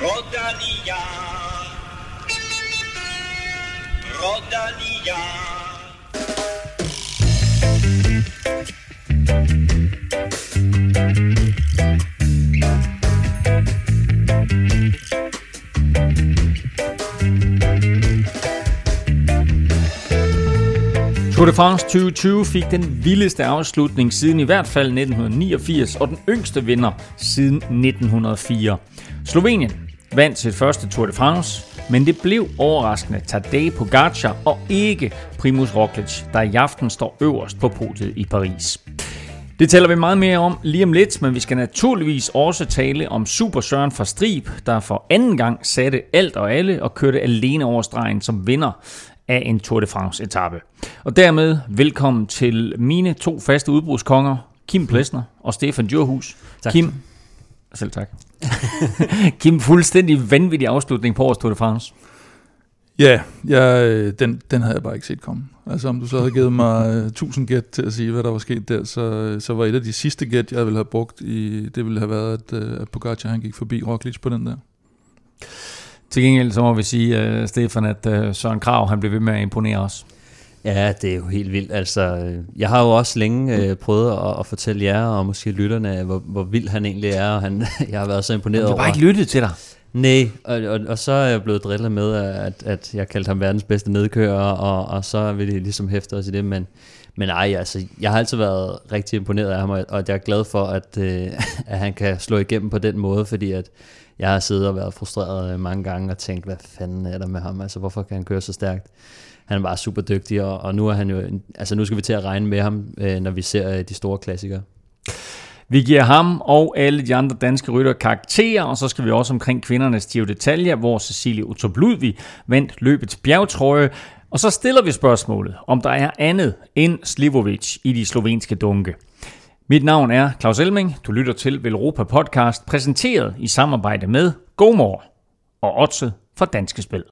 Rodania. Rodania. Tour de France 2020 fik den vildeste afslutning siden i hvert fald 1989, og den yngste vinder siden 1904. Slovenien vandt sit første Tour de France, men det blev overraskende Tadej Pogacar og ikke Primus Roglic, der i aften står øverst på podiet i Paris. Det taler vi meget mere om lige om lidt, men vi skal naturligvis også tale om Super Søren fra Strib, der for anden gang satte alt og alle og kørte alene over stregen som vinder af en Tour de France etape. Og dermed velkommen til mine to faste udbrudskonger, Kim Plesner og Stefan Djurhus. Tak. Kim, selv tak. Kim, fuldstændig vanvittig afslutning på årets Tour de France. Ja, jeg, øh, den, den havde jeg bare ikke set komme. Altså om du så havde givet mig uh, 1000 gæt til at sige, hvad der var sket der, så, så var et af de sidste gæt, jeg ville have brugt, i, det ville have været, at, at Pogacar han gik forbi Roglic på den der. Til gengæld så må vi sige, uh, Stefan, at uh, Søren Krav han blev ved med at imponere os. Ja, det er jo helt vildt. Altså, øh, jeg har jo også længe øh, prøvet at, at fortælle jer, og måske lytterne, hvor, hvor vild han egentlig er, og han, jeg har været så imponeret Du har over. bare ikke lyttet til dig. Nej, og, og, og så er jeg blevet drillet med, at, at jeg kaldte ham verdens bedste nedkører, og, og så vil de ligesom hæfte os i det, men, men ej, altså, jeg har altid været rigtig imponeret af ham, og, og jeg er glad for, at, øh, at han kan slå igennem på den måde, fordi at jeg har siddet og været frustreret øh, mange gange og tænkt, hvad fanden er der med ham, altså hvorfor kan han køre så stærkt? Han var super dygtig, og, og nu er han jo, altså nu skal vi til at regne med ham, øh, når vi ser øh, de store klassikere. Vi giver ham og alle de andre danske rytter karakterer, og så skal vi også omkring kvindernes Giro detaljer, hvor Cecilie Utrup Ludvig vandt løbets bjergtrøje. Og så stiller vi spørgsmålet, om der er andet end Slivovic i de slovenske dunke. Mit navn er Claus Elming. Du lytter til Velropa Podcast, præsenteret i samarbejde med GoMore og Otse fra Danske Spil.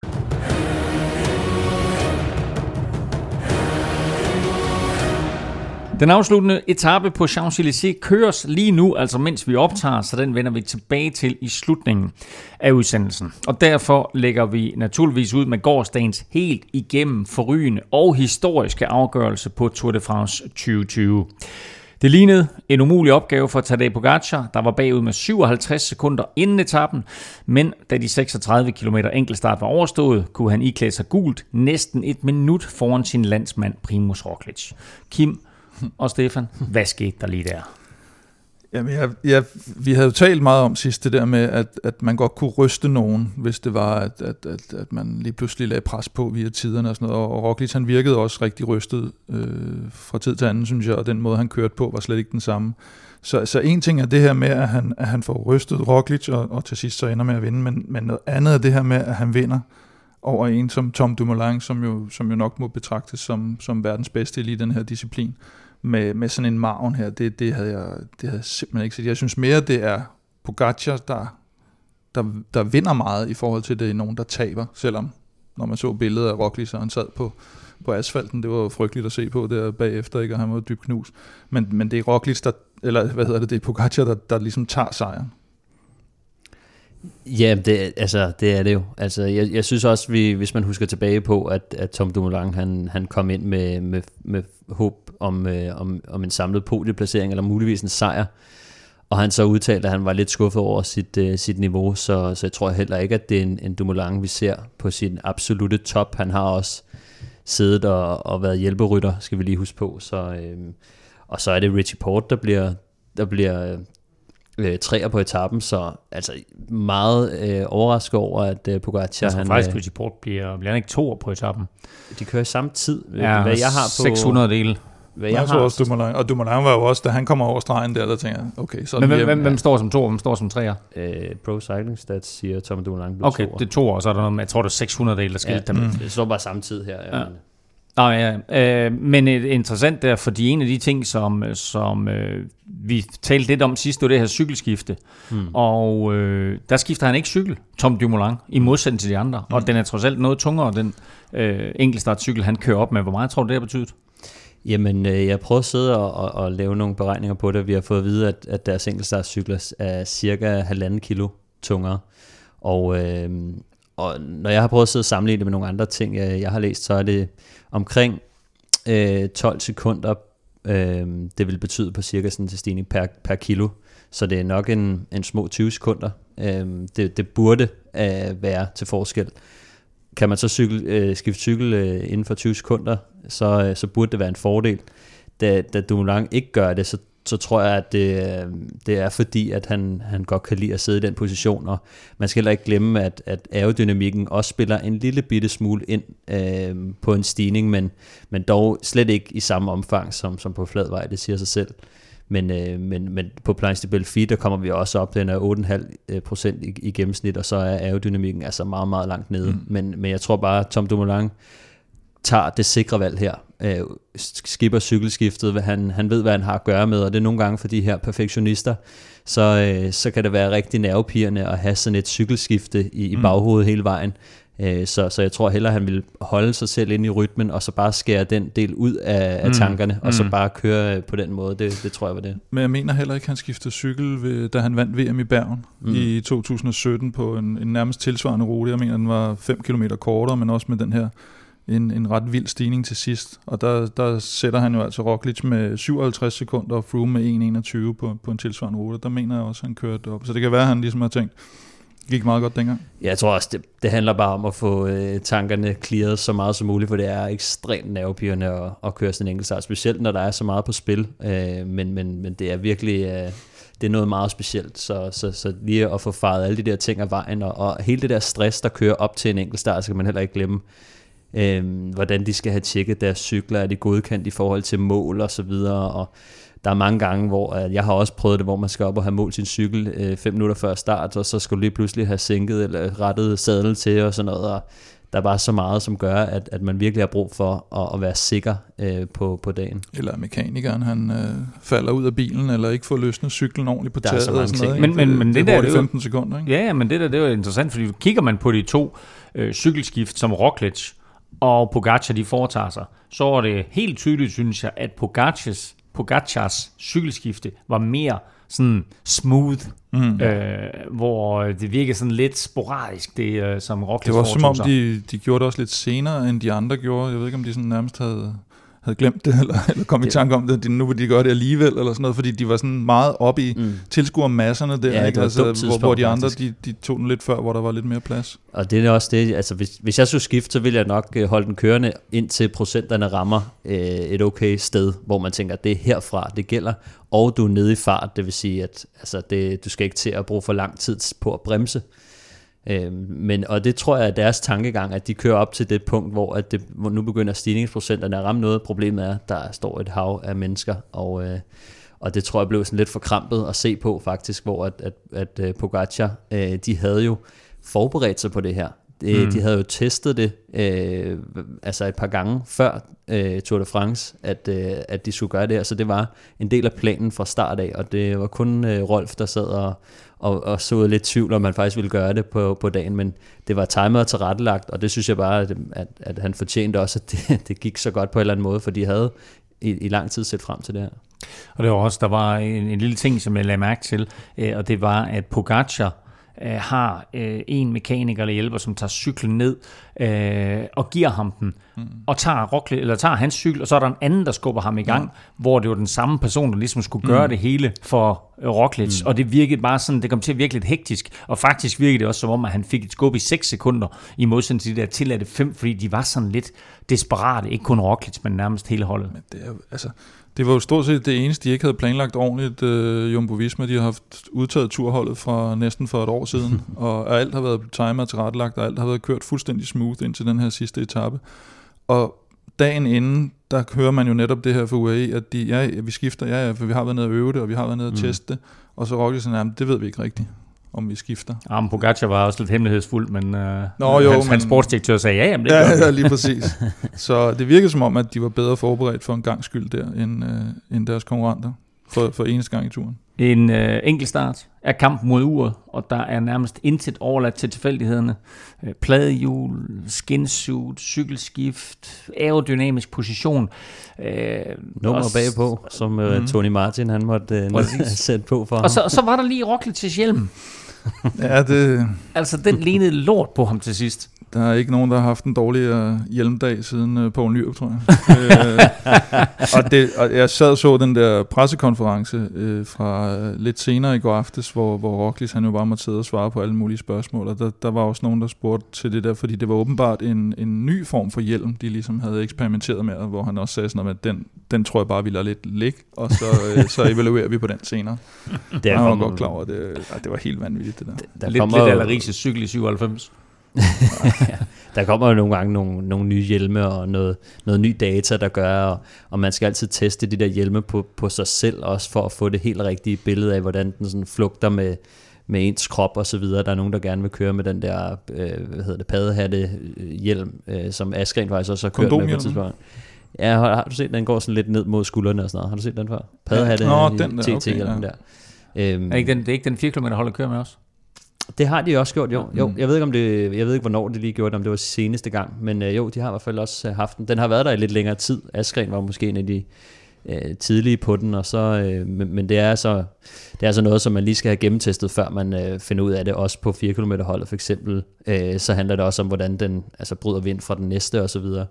Den afsluttende etape på Champs-Élysées køres lige nu, altså mens vi optager, så den vender vi tilbage til i slutningen af udsendelsen. Og derfor lægger vi naturligvis ud med gårdsdagens helt igennem forrygende og historiske afgørelse på Tour de France 2020. Det lignede en umulig opgave for Tadej Pogacar, der var bagud med 57 sekunder inden etappen, men da de 36 km enkeltstart var overstået, kunne han iklæde sig gult næsten et minut foran sin landsmand Primus Roglic. Kim og Stefan, hvad skete der lige der? Jamen, jeg, jeg, vi havde jo talt meget om sidst det der med, at, at man godt kunne ryste nogen, hvis det var, at, at, at, at man lige pludselig lagde pres på via tiderne og sådan noget. Og Roglic, han virkede også rigtig rystet øh, fra tid til anden, synes jeg, og den måde, han kørte på, var slet ikke den samme. Så, så en ting er det her med, at han, at han får rystet Roglic, og, og til sidst så ender med at vinde, men, men noget andet er det her med, at han vinder over en som Tom Dumoulin, som jo, som jo nok må betragtes som, som verdens bedste i den her disciplin med, med sådan en maven her, det, det, havde jeg, det havde jeg simpelthen ikke set. Jeg synes mere, det er Pogacar, der, der, der vinder meget i forhold til det er nogen, der taber, selvom når man så billedet af Roglic, så han sad på, på asfalten, det var jo frygteligt at se på der bagefter, ikke? og han var dybt knus. Men, men det er Roglic, der, eller hvad hedder det, det er Pogacar, der, der ligesom tager sejren. Ja, det, altså, det er det jo. Altså, jeg, jeg synes også, vi, hvis man husker tilbage på, at, at Tom Dumoulin han, han kom ind med, med, med håb om, øh, om, om en samlet podieplacering, eller muligvis en sejr, og han så udtalte, at han var lidt skuffet over sit, øh, sit niveau, så, så jeg tror heller ikke, at det er en, en Dumoulin, vi ser på sin absolute top. Han har også siddet og, og været hjælperytter, skal vi lige huske på. Så, øh, og så er det Richie Port, der bliver, der bliver øh, træer på etappen, så altså meget øh, overrasket over, at øh, Pogacar, Jeg tror han, faktisk, øh, Richie Port bliver, bliver han ikke to på etappen. de kører i samme tid, øh, Ja, hvad jeg har på, 600 dele. Hvad Jeg, jeg har, også Dumoulin, og Dumoulin var jo også, da han kommer over stregen der, der tænker jeg, okay, så er Men hvem, hvem, hvem står som to, og hvem står som treer? øh, Pro Cycling Stats siger Tom Dumoulin blev Okay, toer. det er to, og så er der noget med, jeg tror, det er 600 dele, der skilte ja, dem. mm. det står bare samme tid her. Ja. Ja. men- Nå, ja, øh, men et, interessant der, fordi en af de ting, som, som øh, vi talte lidt om sidst, det var det her cykelskifte. Hmm. Og øh, der skifter han ikke cykel, Tom Dumoulin, i modsætning til de andre. Og den er trods alt noget tungere, den øh, enkeltstartcykel, han kører op med. Hvor meget tror du, det har betydet? Jamen, øh, jeg prøver at sidde og, og, og lave nogle beregninger på det. Vi har fået at vide, at, at deres enkeltstartscykler er cirka halvanden kilo tungere. Og, øh, og når jeg har prøvet at sidde og sammenligne det med nogle andre ting, jeg, jeg har læst, så er det omkring øh, 12 sekunder, øh, det vil betyde på cirka sådan en stigning per, per kilo. Så det er nok en, en små 20 sekunder. Øh, det, det burde øh, være til forskel. Kan man så cykel, øh, skifte cykel øh, inden for 20 sekunder, så, øh, så burde det være en fordel. Da, da Dumoulin ikke gør det, så så tror jeg, at det, det er fordi, at han, han godt kan lide at sidde i den position, og man skal heller ikke glemme, at, at aerodynamikken også spiller en lille bitte smule ind øh, på en stigning, men, men dog slet ikke i samme omfang som, som på fladvej, det siger sig selv. Men, øh, men, men på Planche de Belfi, der kommer vi også op, den er 8,5 procent i, i gennemsnit, og så er aerodynamikken altså meget, meget langt nede. Mm. Men, men jeg tror bare, at Tom Dumoulin tager det sikre valg her. Øh, skipper cykelskiftet, han, han ved, hvad han har at gøre med, og det er nogle gange for de her perfektionister, så, øh, så kan det være rigtig nervepirrende at have sådan et cykelskifte i, i mm. baghovedet hele vejen. Øh, så, så jeg tror hellere, han vil holde sig selv ind i rytmen, og så bare skære den del ud af, af mm. tankerne, og så mm. bare køre øh, på den måde. Det, det tror jeg var det. Men jeg mener heller ikke, han skiftede cykel, ved, da han vandt VM i Bergen mm. i 2017 på en, en nærmest tilsvarende rute. Jeg mener, den var 5 km kortere, men også med den her en, en ret vild stigning til sidst. Og der, der sætter han jo altså Roglic med 57 sekunder og Froome med 1.21 på, på en tilsvarende rute. Der mener jeg også, at han kørte op. Så det kan være, at han ligesom har tænkt, gik meget godt dengang. Ja, jeg tror også, det, det handler bare om at få øh, tankerne clearet så meget som muligt, for det er ekstremt nervepirrende at, at køre sådan en enkelt start, specielt når der er så meget på spil. Øh, men, men, men det er virkelig... Øh, det er noget meget specielt, så, så, så lige at få faret alle de der ting af vejen, og, og hele det der stress, der kører op til en enkelt start, skal man heller ikke glemme øh, hvordan de skal have tjekket deres cykler, er de godkendt i forhold til mål og så videre, og der er mange gange, hvor at jeg har også prøvet det, hvor man skal op og have målt sin cykel øh, fem minutter før start, og så skal du lige pludselig have sænket eller rettet sadel til og sådan noget, og der er bare så meget, som gør, at, at man virkelig har brug for at, at være sikker øh, på, på dagen. Eller mekanikeren, han øh, falder ud af bilen, eller ikke får løsnet cyklen ordentligt på taget. og sådan noget, men, men, men det, det, der, det er 15 sekunder. Ikke? Ja, ja, men det der det er jo interessant, fordi kigger man på de to øh, cykelskift, som Roglic og Pogacar de foretager sig, så er det helt tydeligt, synes jeg, at Pogacars, Pogacars cykelskifte var mere sådan smooth, mm. øh, hvor det virker sådan lidt sporadisk, det øh, som Roglic Det var som om, de, de gjorde det også lidt senere, end de andre gjorde. Jeg ved ikke, om de sådan nærmest havde havde glemt det, eller, eller kom det, i tanke om det, de, nu vil de gøre det alligevel, eller sådan noget, fordi de var sådan meget oppe i mm. tilskuermasserne der, ja, ikke? Altså, hvor, hvor de andre, de, de tog den lidt før, hvor der var lidt mere plads. Og det er også det, altså hvis, hvis jeg skulle skifte, så ville jeg nok øh, holde den kørende, indtil procenterne rammer øh, et okay sted, hvor man tænker, at det er herfra, det gælder, og du er nede i fart, det vil sige, at altså, det, du skal ikke til at bruge for lang tid på at bremse. Øh, men, og det tror jeg er deres tankegang, at de kører op til det punkt, hvor, at det, hvor nu begynder stigningsprocenterne at ramme noget. Problemet er, at der står et hav af mennesker, og, øh, og det tror jeg blev sådan lidt forkrampet at se på faktisk, hvor at, at, at øh, Pogacar, øh, de havde jo forberedt sig på det her. Det, mm. De havde jo testet det øh, altså et par gange før øh, Tour de France, at, øh, at de skulle gøre det her, så det var en del af planen fra start af, og det var kun øh, Rolf, der sad og, og, og så lidt tvivl, om man faktisk ville gøre det på, på dagen, men det var timet og tilrettelagt, og det synes jeg bare, at, at, at han fortjente også, at det, det gik så godt på en eller anden måde, for de havde i, i lang tid set frem til det her. Og det var også, der var en, en lille ting, som jeg lagde mærke til, øh, og det var, at Pogacar, øh, har øh, en mekaniker eller hjælper, som tager cyklen ned øh, og giver ham den, mm. og tager, Rockle, eller tager hans cykel, og så er der en anden, der skubber ham i gang, mm. hvor det var den samme person, der ligesom skulle gøre mm. det hele for øh, Roglic, mm. og det virkede bare sådan, det kom til at virke lidt hektisk, og faktisk virkede det også som om, at han fik et skub i 6 sekunder, i modsætning til de der tilladte 5, fordi de var sådan lidt desperate, ikke kun Roglic, men nærmest hele holdet. Men det er jo, altså, det var jo stort set det eneste, de ikke havde planlagt ordentligt, uh, Jumbo Visma. De har haft udtaget turholdet fra næsten for et år siden, og alt har været timer tilrettelagt, og alt har været kørt fuldstændig smooth indtil den her sidste etape. Og dagen inden, der hører man jo netop det her for UAE, at de, ja, vi skifter, ja, ja, for vi har været nede og øve det, og vi har været nede og mm. teste det, og så Roglic sådan, det ved vi ikke rigtigt om vi skifter. Ja, men Pogacar var også lidt hemmelighedsfuld, men uh, Nå, jo, hans, men, hans sportsdirektør sagde, ja, jamen det ja, ja, lige præcis. så det virkede som om, at de var bedre forberedt for en gang skyld der, end, uh, end deres konkurrenter for, for eneste gang i turen. En øh, enkelt start er kamp mod uret, og der er nærmest intet overladt til tilfældighederne. Øh, pladehjul, skinsuit, cykelskift, aerodynamisk position. Øh, Nummer også, bagpå, som øh, mm. Tony Martin han måtte øh, sætte på for og så, og så var der lige Roglic til hjelm. Ja, det, Altså, den lignede lort på ham til sidst der er ikke nogen, der har haft en dårligere hjelmdag siden uh, Poul Nyrup, tror jeg. øh, og, det, og jeg sad og så den der pressekonference øh, fra øh, lidt senere i går aftes, hvor, hvor Roglic han jo bare måtte sidde og svare på alle mulige spørgsmål. Og der, der var også nogen, der spurgte til det der, fordi det var åbenbart en, en ny form for hjelm, de ligesom havde eksperimenteret med, og hvor han også sagde sådan noget, at den, den tror jeg bare, vi lader lidt ligge, og så, øh, så evaluerer vi på den senere. Der Han var godt klar over, at det, ej, det var helt vanvittigt det der. Der lidt kommer, lidt Alarises cykel i 97. der kommer jo nogle gange nogle, nogle nye hjelme og noget, noget ny data, der gør, og, og man skal altid teste de der hjelme på, på sig selv, også for at få det helt rigtige billede af, hvordan den sådan flugter med, med ens krop og så videre. Der er nogen, der gerne vil køre med den der, øh, hvad hedder det, paddehatte øh, hjelm, øh, som Askren faktisk også har kørt med på et tidspunkt. Ja, har, har, du set, den går sådan lidt ned mod skuldrene og sådan noget. Har du set den før? Paddehatte Nå, den der, okay, ja. der. Øhm, Er ikke den, det er ikke den 4 km hold, der kører med os? Det har de også gjort, jo. jo Mm. jeg ved ikke om det, jeg ved ikke hvornår det lige gjorde det, om det var seneste gang, men øh, jo, de har i hvert fald også øh, haft den. Den har været der i lidt længere tid. Askren var måske en af de øh, tidlige på den, og så, øh, men, men det er så det er altså noget, som man lige skal have gennemtestet, før man øh, finder ud af det, også på 4 km holdet for eksempel. Øh, så handler det også om, hvordan den altså, bryder vind fra den næste og så videre.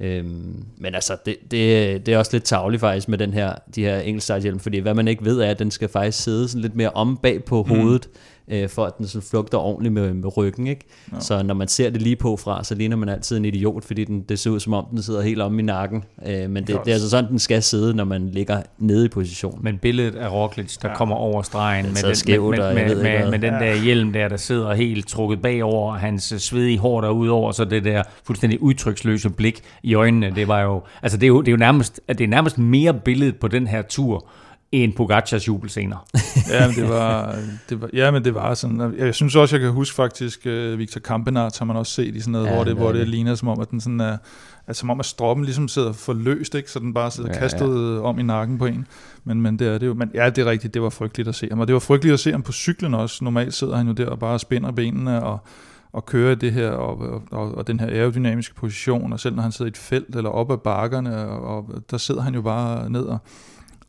Øhm, men altså, det, det, det er også lidt tavligt faktisk med den her, de her enkeltstarthjelm, fordi hvad man ikke ved er, at den skal faktisk sidde sådan lidt mere om bag på Mm. hovedet, øh, for at den så flugter ordentligt med, med ryggen. Ikke? Ja. Så når man ser det lige på fra, så ligner man altid en idiot, fordi den, det ser ud som om, den sidder helt om i nakken. Øh, men det, det er altså sådan, den skal sidde, når man ligger nede i position. Men billedet af Roglic, der ja. kommer over stregen med, den, skævt, med, med, med, med, med den der hjelm der, der sidder helt trukket bagover, og hans svedige hår der udover, så det der fuldstændig udtryksløse blik i øjnene, det var jo, altså det er jo, det er jo nærmest, at det er nærmest mere billedet på den her tur, end Pogacars jubelscener. Ja, men det var, det var, ja, men det var sådan. Jeg synes også, jeg kan huske faktisk, uh, Victor Kampenart har man også set i sådan noget, Ja, hvor, det, hvor det det. ligner som om, at den sådan er, at som om at stroppen ligesom sidder for løst, ikke? så den bare sidder Ja, kastet ja. om i nakken på en. Men, men det er det jo. Men ja, det er rigtigt, det var frygteligt at se ham. Og det var frygteligt at se ham på cyklen også. Normalt sidder han jo der og bare spænder benene og, og kører i det her, og, og, og, og den her aerodynamiske position, og selv når han sidder i et felt eller op ad bakkerne, og, og der sidder han jo bare ned og,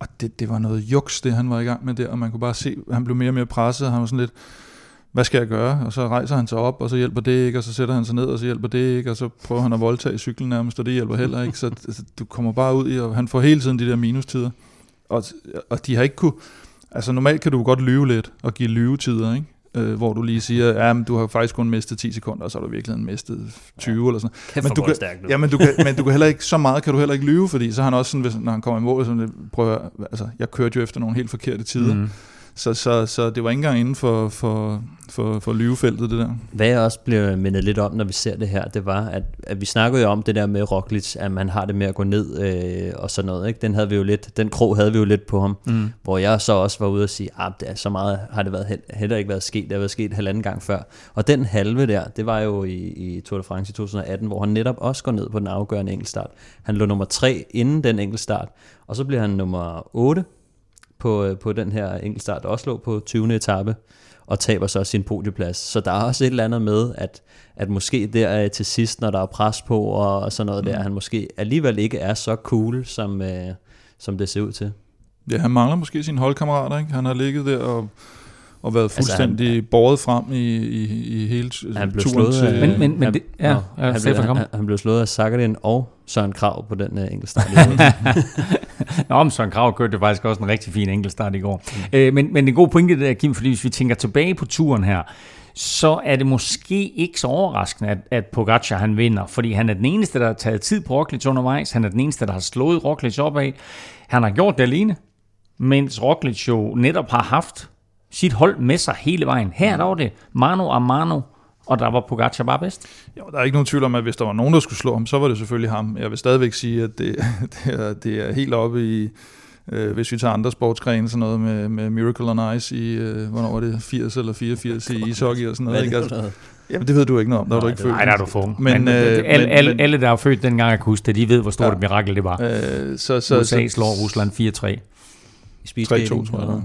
og det, det var noget juks, det han var i gang med der, og man kunne bare se, at han blev mere og mere presset, og han var sådan lidt, hvad skal jeg gøre? Og så rejser han sig op, og så hjælper det ikke, og så sætter han sig ned, og så hjælper det ikke, og så prøver han at voldtage cyklen nærmest, og det hjælper heller ikke. Så altså, du kommer bare ud i, og han får hele tiden de der minustider. Og, og de har ikke kunne, altså normalt kan du godt lyve lidt, og give lyvetider, ikke? Øh, hvor du lige siger, ja, men du har faktisk kun mistet 10 sekunder, og så har du virkelig mistet 20 ja. eller sådan Kæft, Men du kan-. Ja, men du, kan, men du kan heller ikke, så meget kan du heller ikke lyve, fordi så har han også sådan, hvis, når han kommer i mål, sådan, lidt, prøv at, altså, jeg kørte jo efter nogle helt forkerte tider, mm. Så, så, så det var ikke engang inden for, for, for, for lyvefeltet, det der. Hvad jeg også bliver mindet lidt om, når vi ser det her, det var, at, at vi snakkede jo om det der med Roglic, at man har det med at gå ned øh, og sådan noget. Ikke? Den, havde vi jo lidt, den krog havde vi jo lidt på ham, Mm. hvor jeg så også var ude og sige, at det er så meget har det været, hel- heller ikke været sket, det har været sket halvanden gang før. Og den halve der, det var jo i, i Tour de France i 2018, hvor han netop også går ned på den afgørende enkeltstart. Han lå nummer 3 inden den enkeltstart, og så bliver han nummer 8 på, øh, på den her enkeltstart, Oslo på 20. etape, og taber så sin podieplads. Så der er også et eller andet med, at, at måske der til sidst, når der er pres på og sådan noget mm. der, han måske alligevel ikke er så cool, som, øh, som det ser ud til. Ja, han mangler måske sine holdkammerater, ikke? Han har ligget der og, og været Altså, han- fuldstændig altså, båret frem i, i, i hele Han blev turen slået af- til... Men, men, men han- det, ja, Nå, ja han, blev, kom. han, han blev slået af Sakharin og Søren Krav på den uh, enkeltstart. Nå, men Søren Krav kørte faktisk også en rigtig fin enkeltstart i går. Mm. Øh, men, men en god pointe det der, Kim, fordi hvis vi tænker tilbage på turen her, så er det måske ikke så overraskende, at, at Pogacar han vinder, fordi han er den eneste, der har taget tid på Roglic undervejs, han er den eneste, der har slået Roglic opad. Han har gjort det alene, mens Roglic jo netop har haft sit hold med sig hele vejen. Her der var det mano a mano, og der var Pogacar bare bedst. Jo, der er ikke nogen tvivl om, at hvis der var nogen, der skulle slå ham, så var det selvfølgelig ham. Jeg vil stadigvæk sige, at det, det, er, det er helt oppe i, øh, hvis vi tager andre sportsgrene, sådan noget med, med Miracle on Ice i, øh, hvornår var det, 80 eller 84 i ishockey og sådan noget. Ikke? Altså, jamen, det ved du ikke noget om, der var du Nej, ikke født. Nej, der er du for ung. Men, Men, øh, alle, men- alle, alle, der er født dengang, jeg kan huske det, de ved, hvor stort Ja. et mirakel det var. Øh, så, så, USA så, slår Rusland 4-3. I speedskating, 3-2, tror jeg.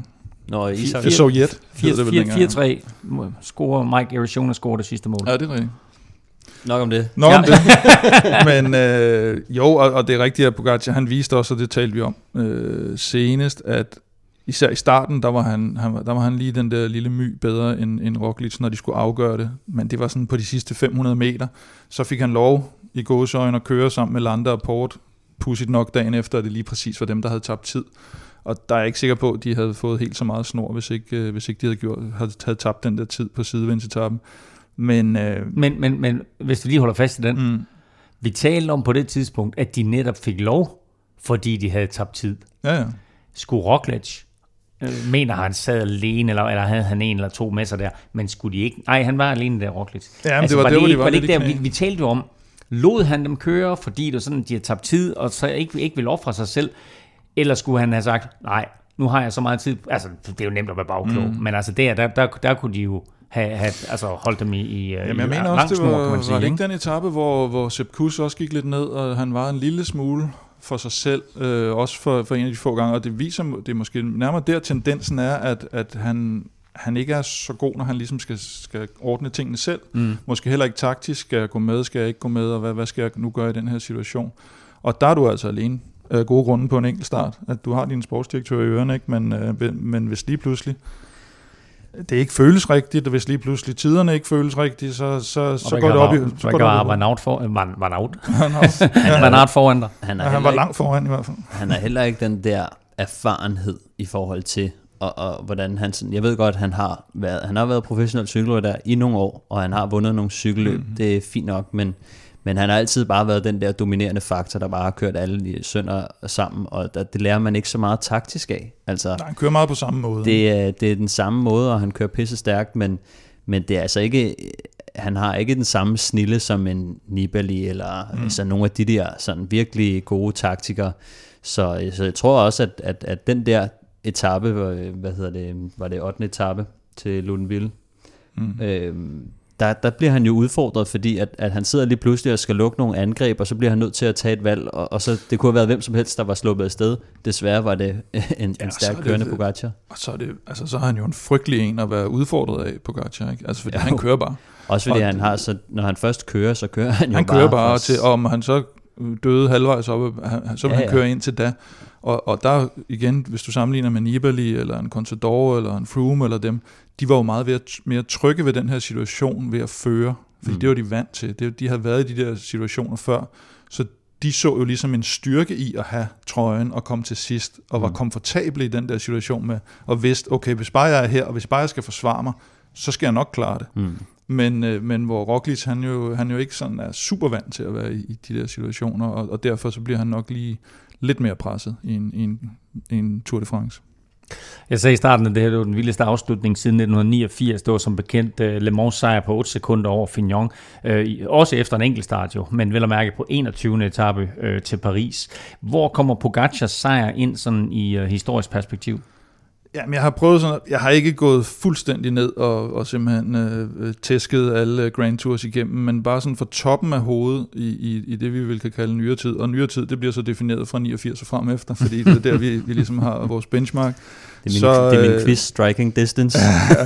Eller hvad? Nå, i Ja, Sovjet. hed det vel dengang. 4-3 scorer Mike Arizona scorer det sidste mål. Ja, det er rigtigt. Nok om det. Ja. ja. det. Men øh, jo, og, og det er rigtigt, at Pogacar, han viste også, og det talte vi om øh, senest, at især i starten, der var han, han, der var han lige den der lille my bedre end, end Roglic, når de skulle afgøre det. Men det var sådan på de sidste 500 meter. Så fik han lov i gåsøjne at køre sammen med Landa og Port. Pudsigt nok dagen efter, at det lige præcis var dem, der havde tabt tid. Og der er jeg ikke sikker på, at de havde fået helt så meget snor, hvis ikke, øh, hvis ikke de havde, gjort, havde, havde tabt den der tid på sidevindsetappen. Men, øh, Men, men, men hvis vi lige holder fast i den. mm, Vi talte om på det tidspunkt, at de netop fik lov, fordi de havde tabt tid. ja, ja. Skulle Roglic, øh, mener han sad alene, eller, eller havde han en eller to med sig der, men skulle de ikke? Nej, han var alene der, Roglic. Ja, men det var der, hvor de ikke- var det lidt ikke der, vi, vi talte jo om, lod han dem køre, fordi det var sådan, de har tabt tid, og så ikke, ikke vil ofre sig selv, eller skulle han have sagt, nej, nu har jeg så meget tid, altså det er jo nemt at være bagklog, mm. men altså der, der, der, der kunne de jo have, have altså holdt dem i, i Jamen, jeg i mener også, det snor, var, kan man sige, var det ikke den etape, hvor, hvor Sepp Kuss også gik lidt ned, og han var en lille smule for sig selv, øh, også for, for en af de få gange, og det viser, det er måske nærmere der tendensen er, at, at han, han ikke er så god, når han ligesom skal, skal ordne tingene selv. Mm. Måske heller ikke taktisk, skal jeg gå med, skal jeg ikke gå med, og hvad, hvad skal jeg nu gøre i den her situation? Og der er du altså alene af gode grunde på en enkelt start, at du har din sportsdirektør i ørerne, ikke? Men, øh, men hvis lige pludselig det ikke føles rigtigt, og hvis lige pludselig tiderne ikke føles rigtigt, så, så, så går det op i... Så går det op var i Naut for, var, var Naut. han, også, Var Naut foran dig. Han er, ja, han heller var ikke, langt foran i hvert fald. han er heller ikke den der erfarenhed i forhold til, og, og hvordan han sådan, jeg ved godt, han har været, han har været professionel cykelrytter i nogle år, og han har vundet nogle cykelløb, mm-hmm. det er fint nok, men, men han har altid bare været den der dominerende faktor, der bare har kørt alle i sønder sammen, og der, det lærer man ikke så meget taktisk af. Altså, Nej, han kører meget på samme måde. det er, det er den samme måde, og han kører pisse stærkt, men, men det er altså ikke, han har ikke den samme snille som en Nibali, eller mm. altså nogle af de der sådan virkelig gode taktikere. Så, så jeg tror også, at, at, at den der etape, hvad hedder det, var det 8. etape til Lundville, Mm. øhm, der, der bliver han jo udfordret, fordi at, at han sidder lige pludselig og skal lukke nogle angreb, og så bliver han nødt til at tage et valg, og, og så det kunne have været hvem som helst, der var sluppet afsted. Desværre var det en, en Ja, stærk er det- kørende Pogacar. Og så er, det, altså, så er han jo en frygtelig en at være udfordret af på Gacha, ikke? Altså, fordi Ja. han kører bare. Også fordi Og han har, så når han først kører, så kører han jo Han bare kører bare til, og om han så døde halvvejs op, så vil Ja, ja, han køre ind til da. Og, og der igen, hvis du sammenligner med Nibali, eller en Contador, eller en Froome, eller dem, de var jo meget ved at, mere trygge ved den her situation, ved at føre. Fordi mm. det var de vant til. Det, de havde været i de der situationer før. Så de så jo ligesom en styrke i at have trøjen og komme til sidst, og var Mm. komfortable i den der situation med, og vidste, okay, hvis bare jeg er her, og hvis bare jeg skal forsvare mig, så skal jeg nok klare det. Mm. Men, øh, men hvor Roglic, han jo, han jo ikke sådan er super vant til at være i, i de der situationer, og, og derfor så bliver han nok lige lidt mere presset i en, i en, i en Tour de France. Jeg sagde i starten, at det her det var den vildeste afslutning siden 1989. Det var som bekendt uh, Le Mans sejr på 8 sekunder over Fignon. Uh, også efter en enkelt start jo, men vel at mærke på 21. etape uh, til Paris. Hvor kommer Pogacars sejr ind sådan i uh, historisk perspektiv? Jamen, jeg har prøvet sådan, jeg har ikke gået fuldstændig ned og, og simpelthen øh, øh, tæsket alle øh, Grand Tours igennem, men bare sådan fra toppen af hovedet i, i, i det, vi vil kan kalde nyere tid. Og nyere tid, det bliver så defineret fra 89 og frem efter, fordi det er der, vi, vi ligesom har vores benchmark. Det er min, Så, det er min øh, quiz, striking distance.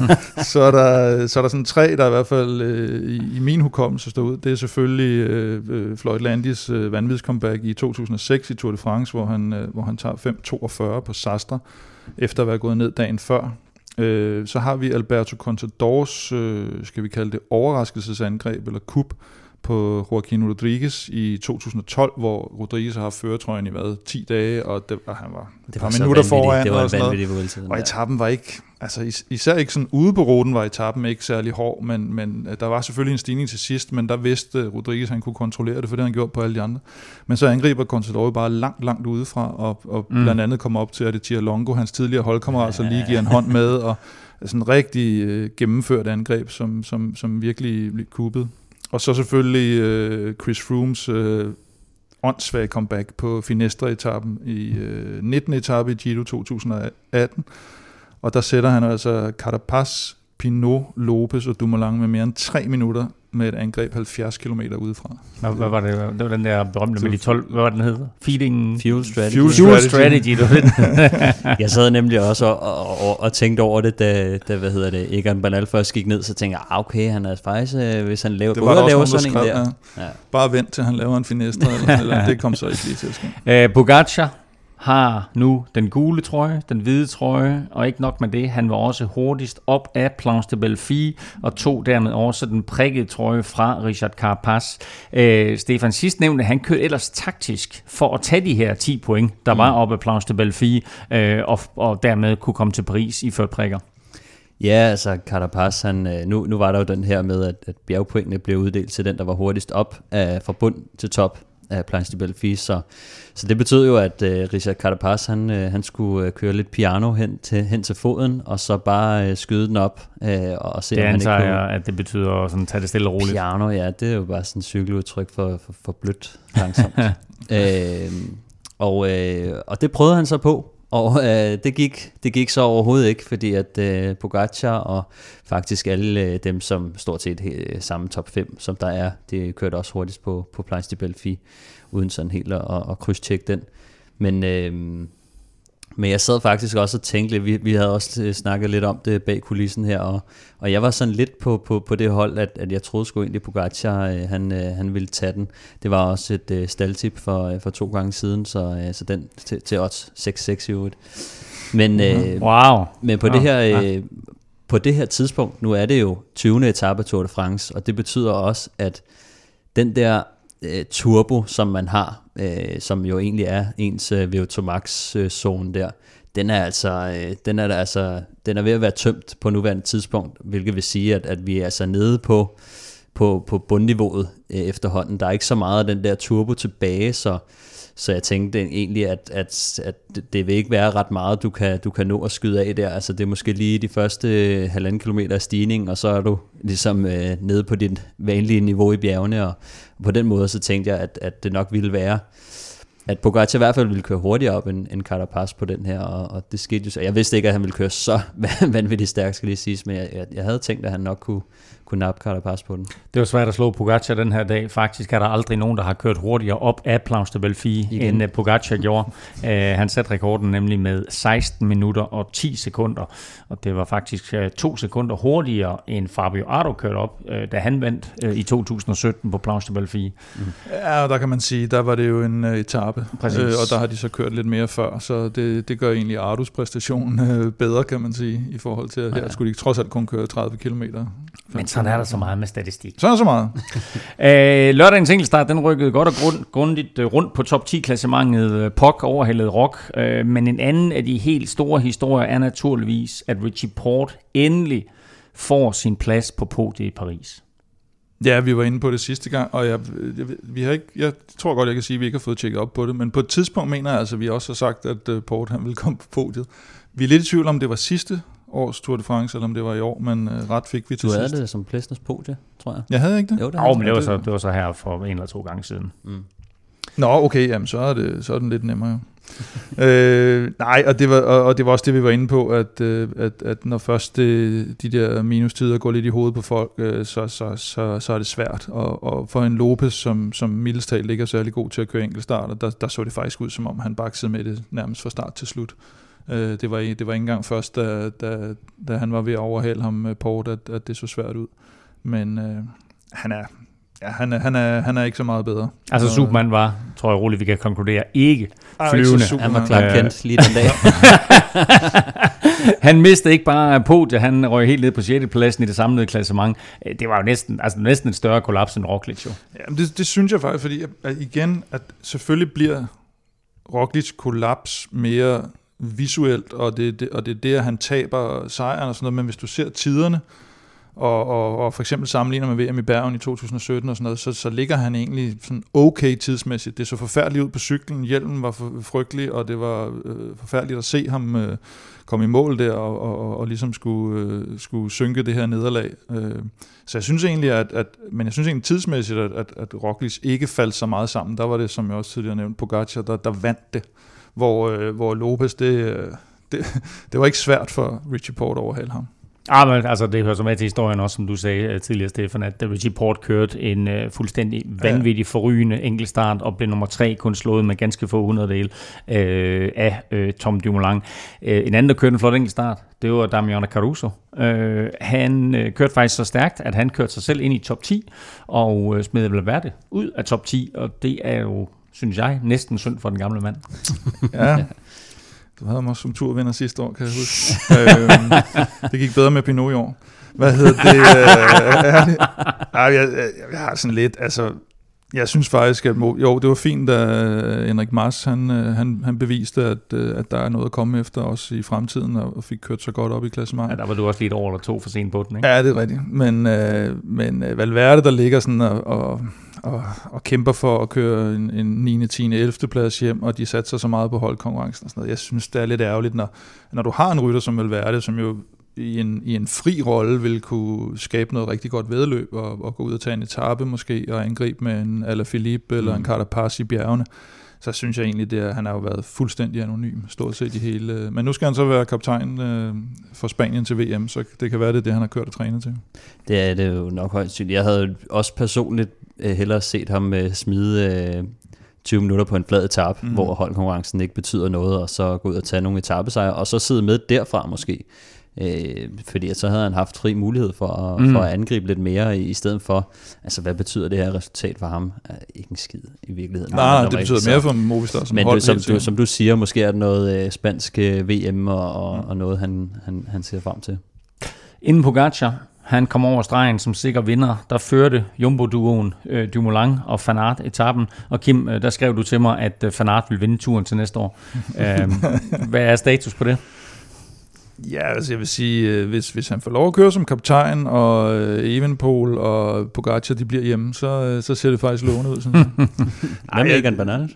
så, er der, så er der sådan tre, der i hvert fald øh, i, i min hukommelse står ud. Det er selvfølgelig øh, Floyd Landis øh, vanvidscomeback i 2006 i Tour de France, hvor han, øh, hvor han tager 5.42 på Sastre, efter at være gået ned dagen før. Øh, så har vi Alberto Contadors, øh, skal vi kalde det, overraskelsesangreb eller kup på Joaquin Rodriguez i 2012, hvor Rodriguez har haft føretrøjen i hvad, 10 dage, og, det, og han var et Det var minutter foran. Det var og en sådan noget. Og etappen var ikke, altså is- især ikke sådan ude på ruten var etappen ikke særlig hård, men, men øh, der var selvfølgelig en stigning til sidst, men der vidste Rodriguez, at han kunne kontrollere det, for det han gjort på alle de andre. Men så angriber Contador bare langt, langt udefra, og, og mm. blandt andet kommer op til, at det Tia Longo, hans tidligere holdkammerat, så lige giver en hånd med, og sådan en rigtig øh, gennemført angreb, som, som, som virkelig blev kuppet. Og så selvfølgelig øh, Chris Froomes øh, åndssvage comeback på Finestre-etappen i øh, 19. etape i Giro 2018. Og der sætter han altså Carapaz, Pinot, Lopez og Dumoulin med mere end 3 minutter med et angreb 70 km udefra. Hvad, hvad var det? Det var den der berømte med de 12, hvad var den hed? Feeding... Fuel strategy. Fuel Fuel strategy. var den. Jeg sad nemlig også og, og, og, og tænkte over det, da, da hvad hedder det, Egan Bernal først gik ned, så tænkte jeg, ah, okay, han er faktisk, øh, hvis han laver, Det var der også laver nogen, der sådan en skrev, der. ja. Ja. Bare vent til han laver en finestre, eller, eller det kom så ikke lige til at ske. Uh, Pogacar har nu den gule trøje, den hvide trøje, og ikke nok med det, han var også hurtigst op af Planche de Belfi, og tog dermed også den prikkede trøje fra Richard Carapaz. Øh, Stefan sidst nævnte, han kørte ellers taktisk for at tage de her 10 point, der mm. var oppe af Planche de Belfi, øh, og, og dermed kunne komme til Paris i ført prikker. Ja, altså Carapaz, han, øh, nu, nu var der jo den her med, at, at bjergpointene blev uddelt til den, der var hurtigst op af, fra bund til top af Planche de Belfi, så, så det betød jo, at uh, Richard Carapaz, han, uh, han skulle uh, køre lidt piano hen til, hen til foden, og så bare uh, skyde den op uh, og se, det om han ikke kunne... at det betyder sådan, tage det stille og roligt. Piano, ja, det er jo bare sådan et cykeludtryk for, for, for blødt langsomt. uh, og, uh, og det prøvede han så på, og øh, det, gik, det gik så overhovedet ikke, fordi at øh, Pogacar og faktisk alle øh, dem, som stort set øh, samme top 5, som der er, det kørte også hurtigst på, på Plains de Belfi, uden sådan helt at, at krydstjekke den. Men øh, men jeg sad faktisk også og tænkte lidt, vi, vi havde også øh, snakket lidt om det bag kulissen her, og, og jeg var sådan lidt på, på, på det hold, at, at jeg troede sgu egentlig, Pogacar, øh, han, øh, han ville tage den. Det var også et uh, staldtip for, for to gange siden, så, uh, så den til, til odds 6-6 i øvrigt. Men, mm-hmm. wow. men på, wow. det her, uh, på det her tidspunkt, nu er det jo 20. etape Tour de France, og det betyder også, at den der uh, turbo, som man har øh, som jo egentlig er ens øh, VO2 Max øh, zone der, den er altså, øh, den er altså, den er ved at være tømt på nuværende tidspunkt, hvilket vil sige, at, at vi er altså nede på, på, på bundniveauet øh, efterhånden. Der er ikke så meget af den der turbo tilbage, så, så jeg tænkte egentlig, at, at, at det vil ikke være ret meget, du kan, du kan nå at skyde af der. Altså det er måske lige de første halvanden kilometer af stigning, og så er du ligesom øh, nede på dit vanlige niveau i bjergene, og på den måde så tænkte jeg, at, at det nok ville være at Pogacar i hvert fald ville køre hurtigere op end, end Carapaz på den her, og, og det skete jo så. Jeg vidste ikke, at han ville køre så vanvittigt stærkt, skal lige siges, men jeg, jeg, jeg havde tænkt, at han nok kunne, kunne nappe Carapaz på den. Det var svært at slå Pogacar den her dag. Faktisk er der aldrig nogen, der har kørt hurtigere op af Planche de Belfi, end uh, Pogacar gjorde. uh, han satte rekorden nemlig med 16 minutter og 10 sekunder, og det var faktisk uh, to sekunder hurtigere end Fabio Ardo kørte op, uh, da han vandt uh, i 2017 på Planche de Belfi. Mm. Ja, og der kan man sige, der var det jo en uh, etape, Præcis. Uh, og der har de så kørt lidt mere før, så det, det gør egentlig Ardos præstation uh, bedre, kan man sige, i forhold til, at her ja. skulle de trods alt kun køre 30 km. Men så sådan er der så meget med statistik. Sådan er så meget. øh, lørdagens enkeltstart, den rykkede godt og grund, grundigt øh, rundt på top 10-klassementet. Øh, Pok overhældede Rock. Øh, men en anden af de helt store historier er naturligvis, at Richie Port endelig får sin plads på podiet i Paris. Ja, vi var inde på det sidste gang, og jeg, jeg, vi har ikke, jeg tror godt, jeg kan sige, at vi ikke har fået tjekket op på det, men på et tidspunkt mener jeg altså, at vi også har sagt, at Port han ville komme på podiet. Vi er lidt i tvivl om, det var sidste års Tour de France, eller om det var i år, men øh, ret fik vi til Du havde det som Plesners podie, tror jeg. Jeg havde ikke det? Jo, det, oh, men det var, så, det var så her for en eller to gange siden. Mm. Nå, okay, jamen, så, er det, så er den lidt nemmere. øh, nej, og det, var, og, og det var også det, vi var inde på, at, øh, at, at når først det, de der minustider går lidt i hovedet på folk, øh, så, så, så, så er det svært. Og, og for en Lopez, som, som mildestalt ikke er særlig god til at køre enkeltstarter, der, der så det faktisk ud, som om han baksede med det nærmest fra start til slut. Øh, det, var, det var ikke engang først, da, da, da han var ved at overhale ham, øh, Port, at, at det så svært ud. Men øh, han er, Ja, han er, han, er, han er ikke så meget bedre. Altså Superman var, tror jeg roligt, vi kan konkludere, ikke flyvende. Ikke han var klart kendt lige den dag. han mistede ikke bare podiet, han røg helt ned på 6. pladsen i det samlede klassement. Øh, det var jo næsten, altså næsten en større kollaps end Roglic jo. Ja, det, det synes jeg faktisk, fordi at igen, at selvfølgelig bliver Roglic kollaps mere visuelt, og det, det, og det er der, han taber sejren og sådan noget, men hvis du ser tiderne, og, og, og for eksempel sammenligner med VM i Bergen i 2017 og sådan noget, så, så ligger han egentlig sådan okay tidsmæssigt. Det så forfærdeligt ud på cyklen, hjelmen var for, frygtelig, og det var øh, forfærdeligt at se ham øh, komme i mål der, og, og, og, og ligesom skulle, øh, skulle synke det her nederlag. Øh, så jeg synes egentlig, at, at, men jeg synes egentlig tidsmæssigt, at, at, at Roglic ikke faldt så meget sammen. Der var det, som jeg også tidligere nævnte, Pogacar, der, der vandt det hvor, øh, hvor Lopez, det, øh, det, det var ikke svært for Richie Port at overhale ham. Ah, men altså, det hører så med til historien også, som du sagde øh, tidligere, Stefan, at Richie Port kørte en uh, fuldstændig vanvittig forrygende enkeltstart og blev nummer tre, kun slået med ganske få hundreddel uh, af uh, Tom Dumoulin. Uh, en anden, der kørte en flot enkeltstart, det var Damiano Caruso. Uh, han uh, kørte faktisk så stærkt, at han kørte sig selv ind i top 10 og uh, smed Valverde ud af top 10, og det er jo synes jeg, næsten synd for den gamle mand. ja. Du havde mig som turvinder sidste år, kan jeg huske. øhm, det gik bedre med Pinot i år. Hvad hedder det? Øh, er det? Ej, jeg, jeg, jeg har sådan lidt, altså, jeg synes faktisk, at jo, det var fint, da Henrik Mars han, øh, han, han beviste, at, øh, at der er noget at komme efter os i fremtiden, og fik kørt så godt op i klassementet. Ja, der var du også lige et år eller to for sent på den, ikke? Ja, det er rigtigt. Men, øh, men øh, Valverde, der ligger sådan og, og, og, og kæmper for at køre en, en 9., 10., 11. plads hjem, og de satser så meget på holdkonkurrencen og sådan noget. Jeg synes, det er lidt ærgerligt, når, når du har en rytter som Valverde, som jo i en, i en fri rolle vil kunne skabe noget rigtig godt vedløb og, og gå ud og tage en etape måske og angribe med en Alaphilippe eller mm. en Carapaz i bjergene, så synes jeg egentlig, at han har jo været fuldstændig anonym, stort set i hele... Men nu skal han så være kaptajn øh, for Spanien til VM, så det kan være, det er det, han har kørt og trænet til. Det er det jo nok højst synligt. Jeg havde også personligt øh, hellere set ham øh, smide øh, 20 minutter på en flad etape, mm. hvor holdkonkurrencen ikke betyder noget, og så gå ud og tage nogle etappesejre, og så sidde med derfra måske. Øh, fordi så havde han haft fri mulighed for at, mm. for at angribe lidt mere, i, i stedet for, altså hvad betyder det her resultat for ham? Er ikke en skid i virkeligheden. Nej, det betyder mere for Movistar som Men hold, som, du, som du siger, måske er det noget øh, spansk øh, VM og, og, mm. og noget, han, han, han ser frem til. Inden Pogacar, han kom over stregen som sikker vinder. Der førte Jumbo-duoen øh, Dumoulin og Fanart etappen. Og Kim, øh, der skrev du til mig, at øh, Fanart vil vinde turen til næste år. øh, hvad er status på det? Ja, altså jeg vil sige, øh, hvis, hvis han får lov at køre som kaptajn, og øh, Evenpol og Pogacar de bliver hjemme, så, øh, så ser det faktisk lovende ud. Sådan. Hvad med Egan Bernal?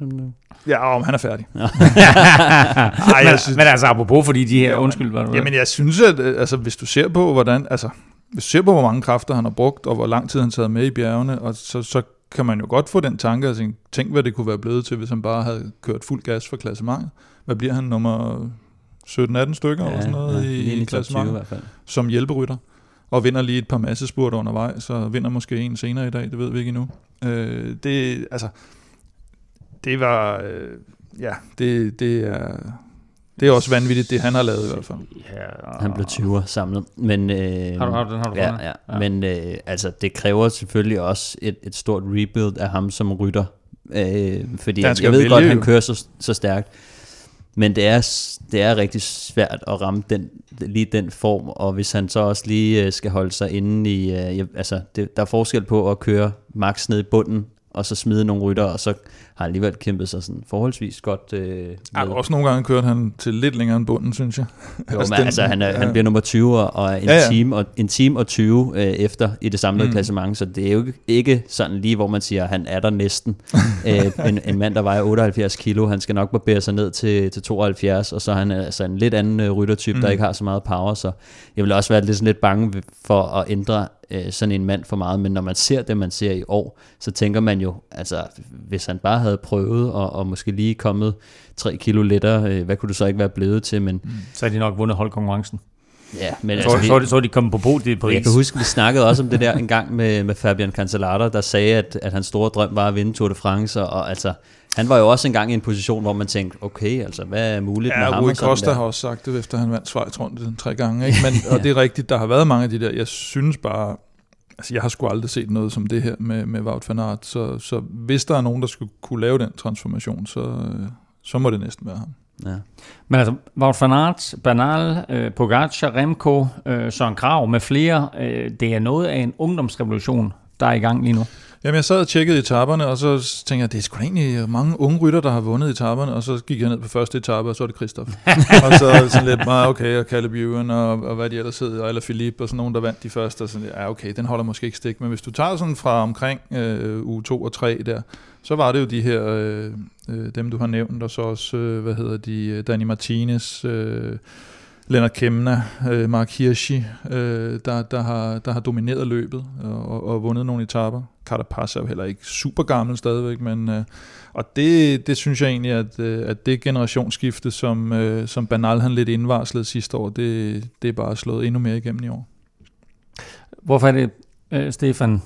Ja, om han er færdig. Ja. Ej, men, synes, men altså apropos, fordi de her, ja, undskyld, du Jamen jeg synes, at altså, hvis du ser på, hvordan, altså, hvis du ser på, hvor mange kræfter han har brugt, og hvor lang tid han taget med i bjergene, og så, så kan man jo godt få den tanke, at tænke, tænk, hvad det kunne være blevet til, hvis han bare havde kørt fuld gas for klassementet. Hvad bliver han nummer 17-18 stykker ja, eller sådan noget ja, i, i klassementet, i hvert fald. som hjælperytter, og vinder lige et par massespurter undervejs, så vinder måske en senere i dag, det ved vi ikke endnu. Øh, det, altså, det var, øh, ja, det, det er, det er også vanvittigt, det han har lavet i hvert fald. Ja, han blev 20'er samlet. Men, øh, har du, har du, den har du ja, ja, ja. Men øh, altså, det kræver selvfølgelig også et, et stort rebuild af ham som rytter. Øh, fordi jeg, jeg ved godt, at han kører så, så stærkt. Men det er, det er rigtig svært at ramme den, lige den form, og hvis han så også lige øh, skal holde sig inde i, øh, altså det, der er forskel på at køre max ned i bunden, og så smide nogle rytter, og så har alligevel kæmpet sig sådan forholdsvis godt. Øh, ja, også nogle gange kørt han til lidt længere end bunden, synes jeg. Jo, altså, men, den, altså han, er, ja. han bliver nummer 20 og en, ja, ja. Time, og en time og 20 øh, efter i det samlede mm. klassement, så det er jo ikke, sådan lige, hvor man siger, at han er der næsten. øh, en, en mand, der vejer 78 kilo, han skal nok barbere sig ned til, til 72, og så er han altså en lidt anden øh, ryttertype, mm. der ikke har så meget power, så jeg vil også være lidt, sådan lidt bange for at ændre øh, sådan en mand for meget, men når man ser det, man ser i år, så tænker man jo, altså hvis han bare havde prøvet og, og måske lige kommet 3 kilo lettere, øh, hvad kunne du så ikke være blevet til? Men, mm. Så har de nok vundet holdkonkurrencen. Ja, men så, altså, så, så, så de kommet på podiet på Jeg kan huske, vi snakkede også om det der en gang med, med Fabian Cancellara, der sagde, at, at hans store drøm var at vinde Tour de France, og, og altså, han var jo også engang i en position, hvor man tænkte, okay, altså, hvad er muligt ja, med ham? Ja, Costa har også sagt det, efter han vandt Schweiz rundt tre gange. Ikke? Men, ja. Og det er rigtigt, der har været mange af de der. Jeg synes bare, altså jeg har sgu aldrig set noget som det her med, med Wout van Aert, så, så hvis der er nogen, der skulle kunne lave den transformation, så, øh, så må det næsten være ham. Ja. Men altså, Wout van Aert, Bernal, øh, Pogacar, Remco, øh, Søren Krav med flere, øh, det er noget af en ungdomsrevolution, der er i gang lige nu. Jamen, jeg sad og tjekkede etaperne, og så tænkte jeg, det er sgu egentlig mange unge rytter, der har vundet etaperne, og så gik jeg ned på første etape, og så er det Christoph. og så sådan lidt meget, okay, og Caleb Ewan, og, og hvad de ellers hedder, eller Philippe, og sådan nogen, der vandt de første, og sådan, ja, okay, den holder måske ikke stik, men hvis du tager sådan fra omkring øh, uge 2 og 3 der, så var det jo de her, øh, øh, dem du har nævnt, og så også, øh, hvad hedder de, øh, Danny Martinez, øh, Lennart Kemna, øh, Mark Hirschi, øh, der, der, har, der har domineret løbet og, og vundet nogle etaper. Carapaz er jo heller ikke super gammel stadigvæk, men øh, og det, det synes jeg egentlig, at, øh, at det generationsskifte, som, øh, som Banal han lidt indvarslede sidste år, det, det er bare slået endnu mere igennem i år. Hvorfor er det, øh, Stefan,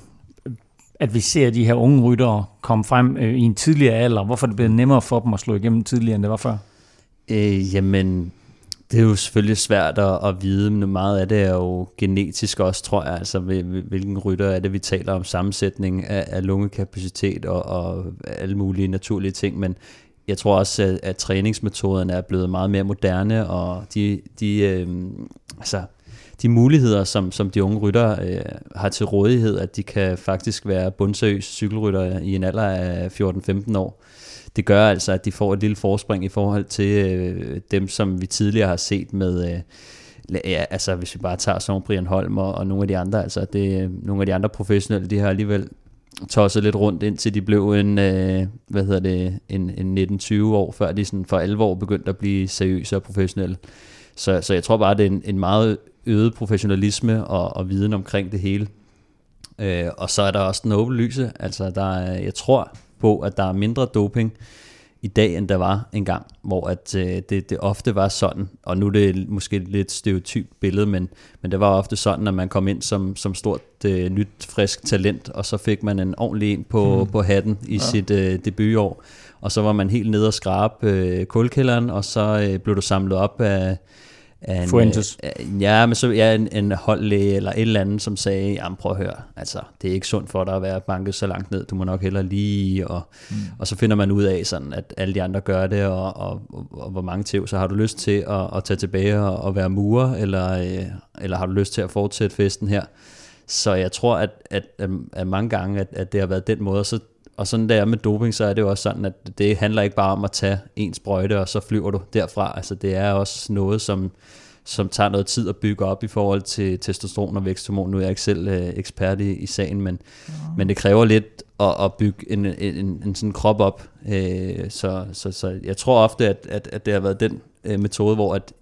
at vi ser de her unge ryttere komme frem øh, i en tidligere alder? Hvorfor er det blevet nemmere for dem at slå igennem tidligere, end det var før? Øh, jamen, det er jo selvfølgelig svært at, at vide, men meget af det er jo genetisk også, tror jeg. Altså, hvilken rytter er det, vi taler om sammensætning af, af lungekapacitet og, og alle mulige naturlige ting, men jeg tror også, at, at træningsmetoderne er blevet meget mere moderne, og de, de, øh, altså, de muligheder, som, som de unge rytter øh, har til rådighed, at de kan faktisk være bundseriøse cykelrytter i en alder af 14-15 år, det gør altså, at de får et lille forspring i forhold til øh, dem, som vi tidligere har set med... Øh, ja, altså hvis vi bare tager sådan Brian Holm og, og nogle af de andre, altså det, øh, nogle af de andre professionelle, de har alligevel tosset lidt rundt, indtil de blev en, øh, hvad hedder det, en, en 19-20 år, før de sådan for alvor begyndte at blive seriøse og professionelle. Så, så jeg tror bare, det er en, en meget øget professionalisme og, og viden omkring det hele. Øh, og så er der også den Lyse. altså der jeg tror på, at der er mindre doping i dag, end der var engang, hvor at, øh, det, det ofte var sådan, og nu er det måske et lidt stereotypt billede, men, men det var ofte sådan, at man kom ind som, som stort øh, nyt, frisk talent, og så fik man en ordentlig en på, hmm. på hatten i ja. sit øh, debutår, og så var man helt nede og skrabe øh, kulkælderen, og så øh, blev du samlet op af en, Fuentes. Øh, ja, men så ja, en, en holdlæge eller et eller andet, som sagde, jamen prøv at høre, altså, det er ikke sundt for dig at være banket så langt ned, du må nok hellere lige, og, mm. og så finder man ud af, sådan, at alle de andre gør det, og, og, og, og hvor mange tæv, så har du lyst til at, at tage tilbage og, og være murer, eller, øh, eller har du lyst til at fortsætte festen her? Så jeg tror, at, at, at, at mange gange, at, at det har været den måde, så og sådan der med doping, så er det jo også sådan, at det handler ikke bare om at tage en sprøjte, og så flyver du derfra. Altså det er også noget, som, som tager noget tid at bygge op i forhold til testosteron og væksthormon. Nu er jeg ikke selv øh, ekspert i, i sagen, men, ja. men det kræver lidt at, at bygge en, en, en, en sådan krop op. Øh, så, så, så jeg tror ofte, at, at, at det har været den øh, metode, hvor at,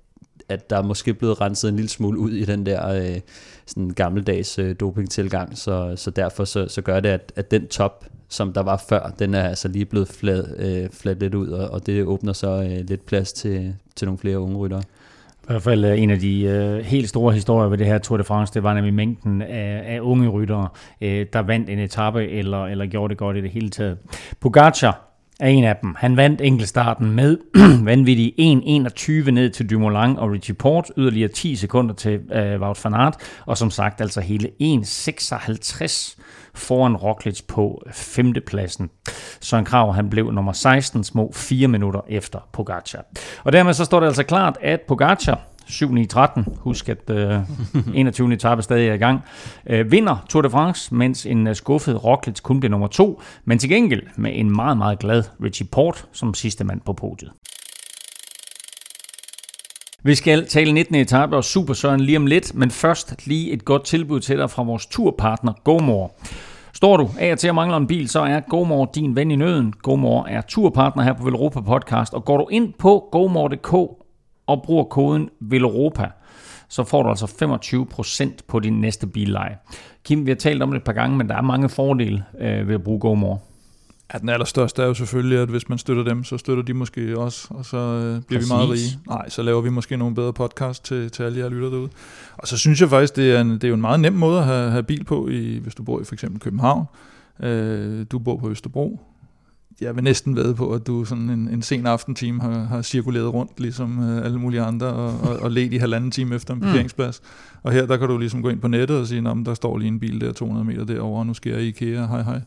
at der er måske blevet renset en lille smule ud i den der øh, sådan gammeldags øh, dopingtilgang, så, så derfor så, så gør det, at, at den top som der var før, den er altså lige blevet flad, øh, flad lidt ud, og, og det åbner så øh, lidt plads til, til nogle flere unge ryttere. I hvert fald øh, en af de øh, helt store historier ved det her Tour de France, det var nemlig mængden af, af unge ryttere, øh, der vandt en etape eller, eller gjorde det godt i det hele taget. Pogacar er en af dem. Han vandt enkeltstarten med vanvittig 1.21 ned til Dumoulin og Richie Port, yderligere 10 sekunder til øh, Wout van Aert, og som sagt altså hele 1.56 foran Roglic på femtepladsen. Søren Krav han blev nummer 16, små 4 minutter efter Pogacar. Og dermed så står det altså klart, at Pogacar 7-9-13, husk at øh, 21. etape stadig er i gang, øh, vinder Tour de France, mens en øh, skuffet Roglic kun bliver nummer to, men til gengæld med en meget, meget glad Richie Port som sidste mand på podiet. Vi skal tale 19. etape og Super Søren lige om lidt, men først lige et godt tilbud til dig fra vores turpartner GoMore. Står du af og til at mangler en bil, så er GoMore din ven i nøden. GoMore er turpartner her på Velropa Podcast, og går du ind på gomore.dk og bruger koden VELOROPA, så får du altså 25% på din næste billeje. Kim, vi har talt om det et par gange, men der er mange fordele øh, ved at bruge GoMore. Ja, den allerstørste er jo selvfølgelig, at hvis man støtter dem, så støtter de måske også, og så øh, bliver Præcis. vi meget rige. Nej, så laver vi måske nogle bedre podcast til, til alle jer lytter derude. Og så synes jeg faktisk, det er, en, det er jo en meget nem måde at have, have bil på, i, hvis du bor i for eksempel København. Øh, du bor på Østerbro. Jeg vil næsten ved på, at du sådan en, en sen aftentime har, har cirkuleret rundt, ligesom øh, alle mulige andre, og, og, og let i halvanden time efter en mm. parkeringsplads. Mm. Og her, der kan du ligesom gå ind på nettet og sige, at der står lige en bil der 200 meter derovre, og nu skal jeg i IKEA, hej hej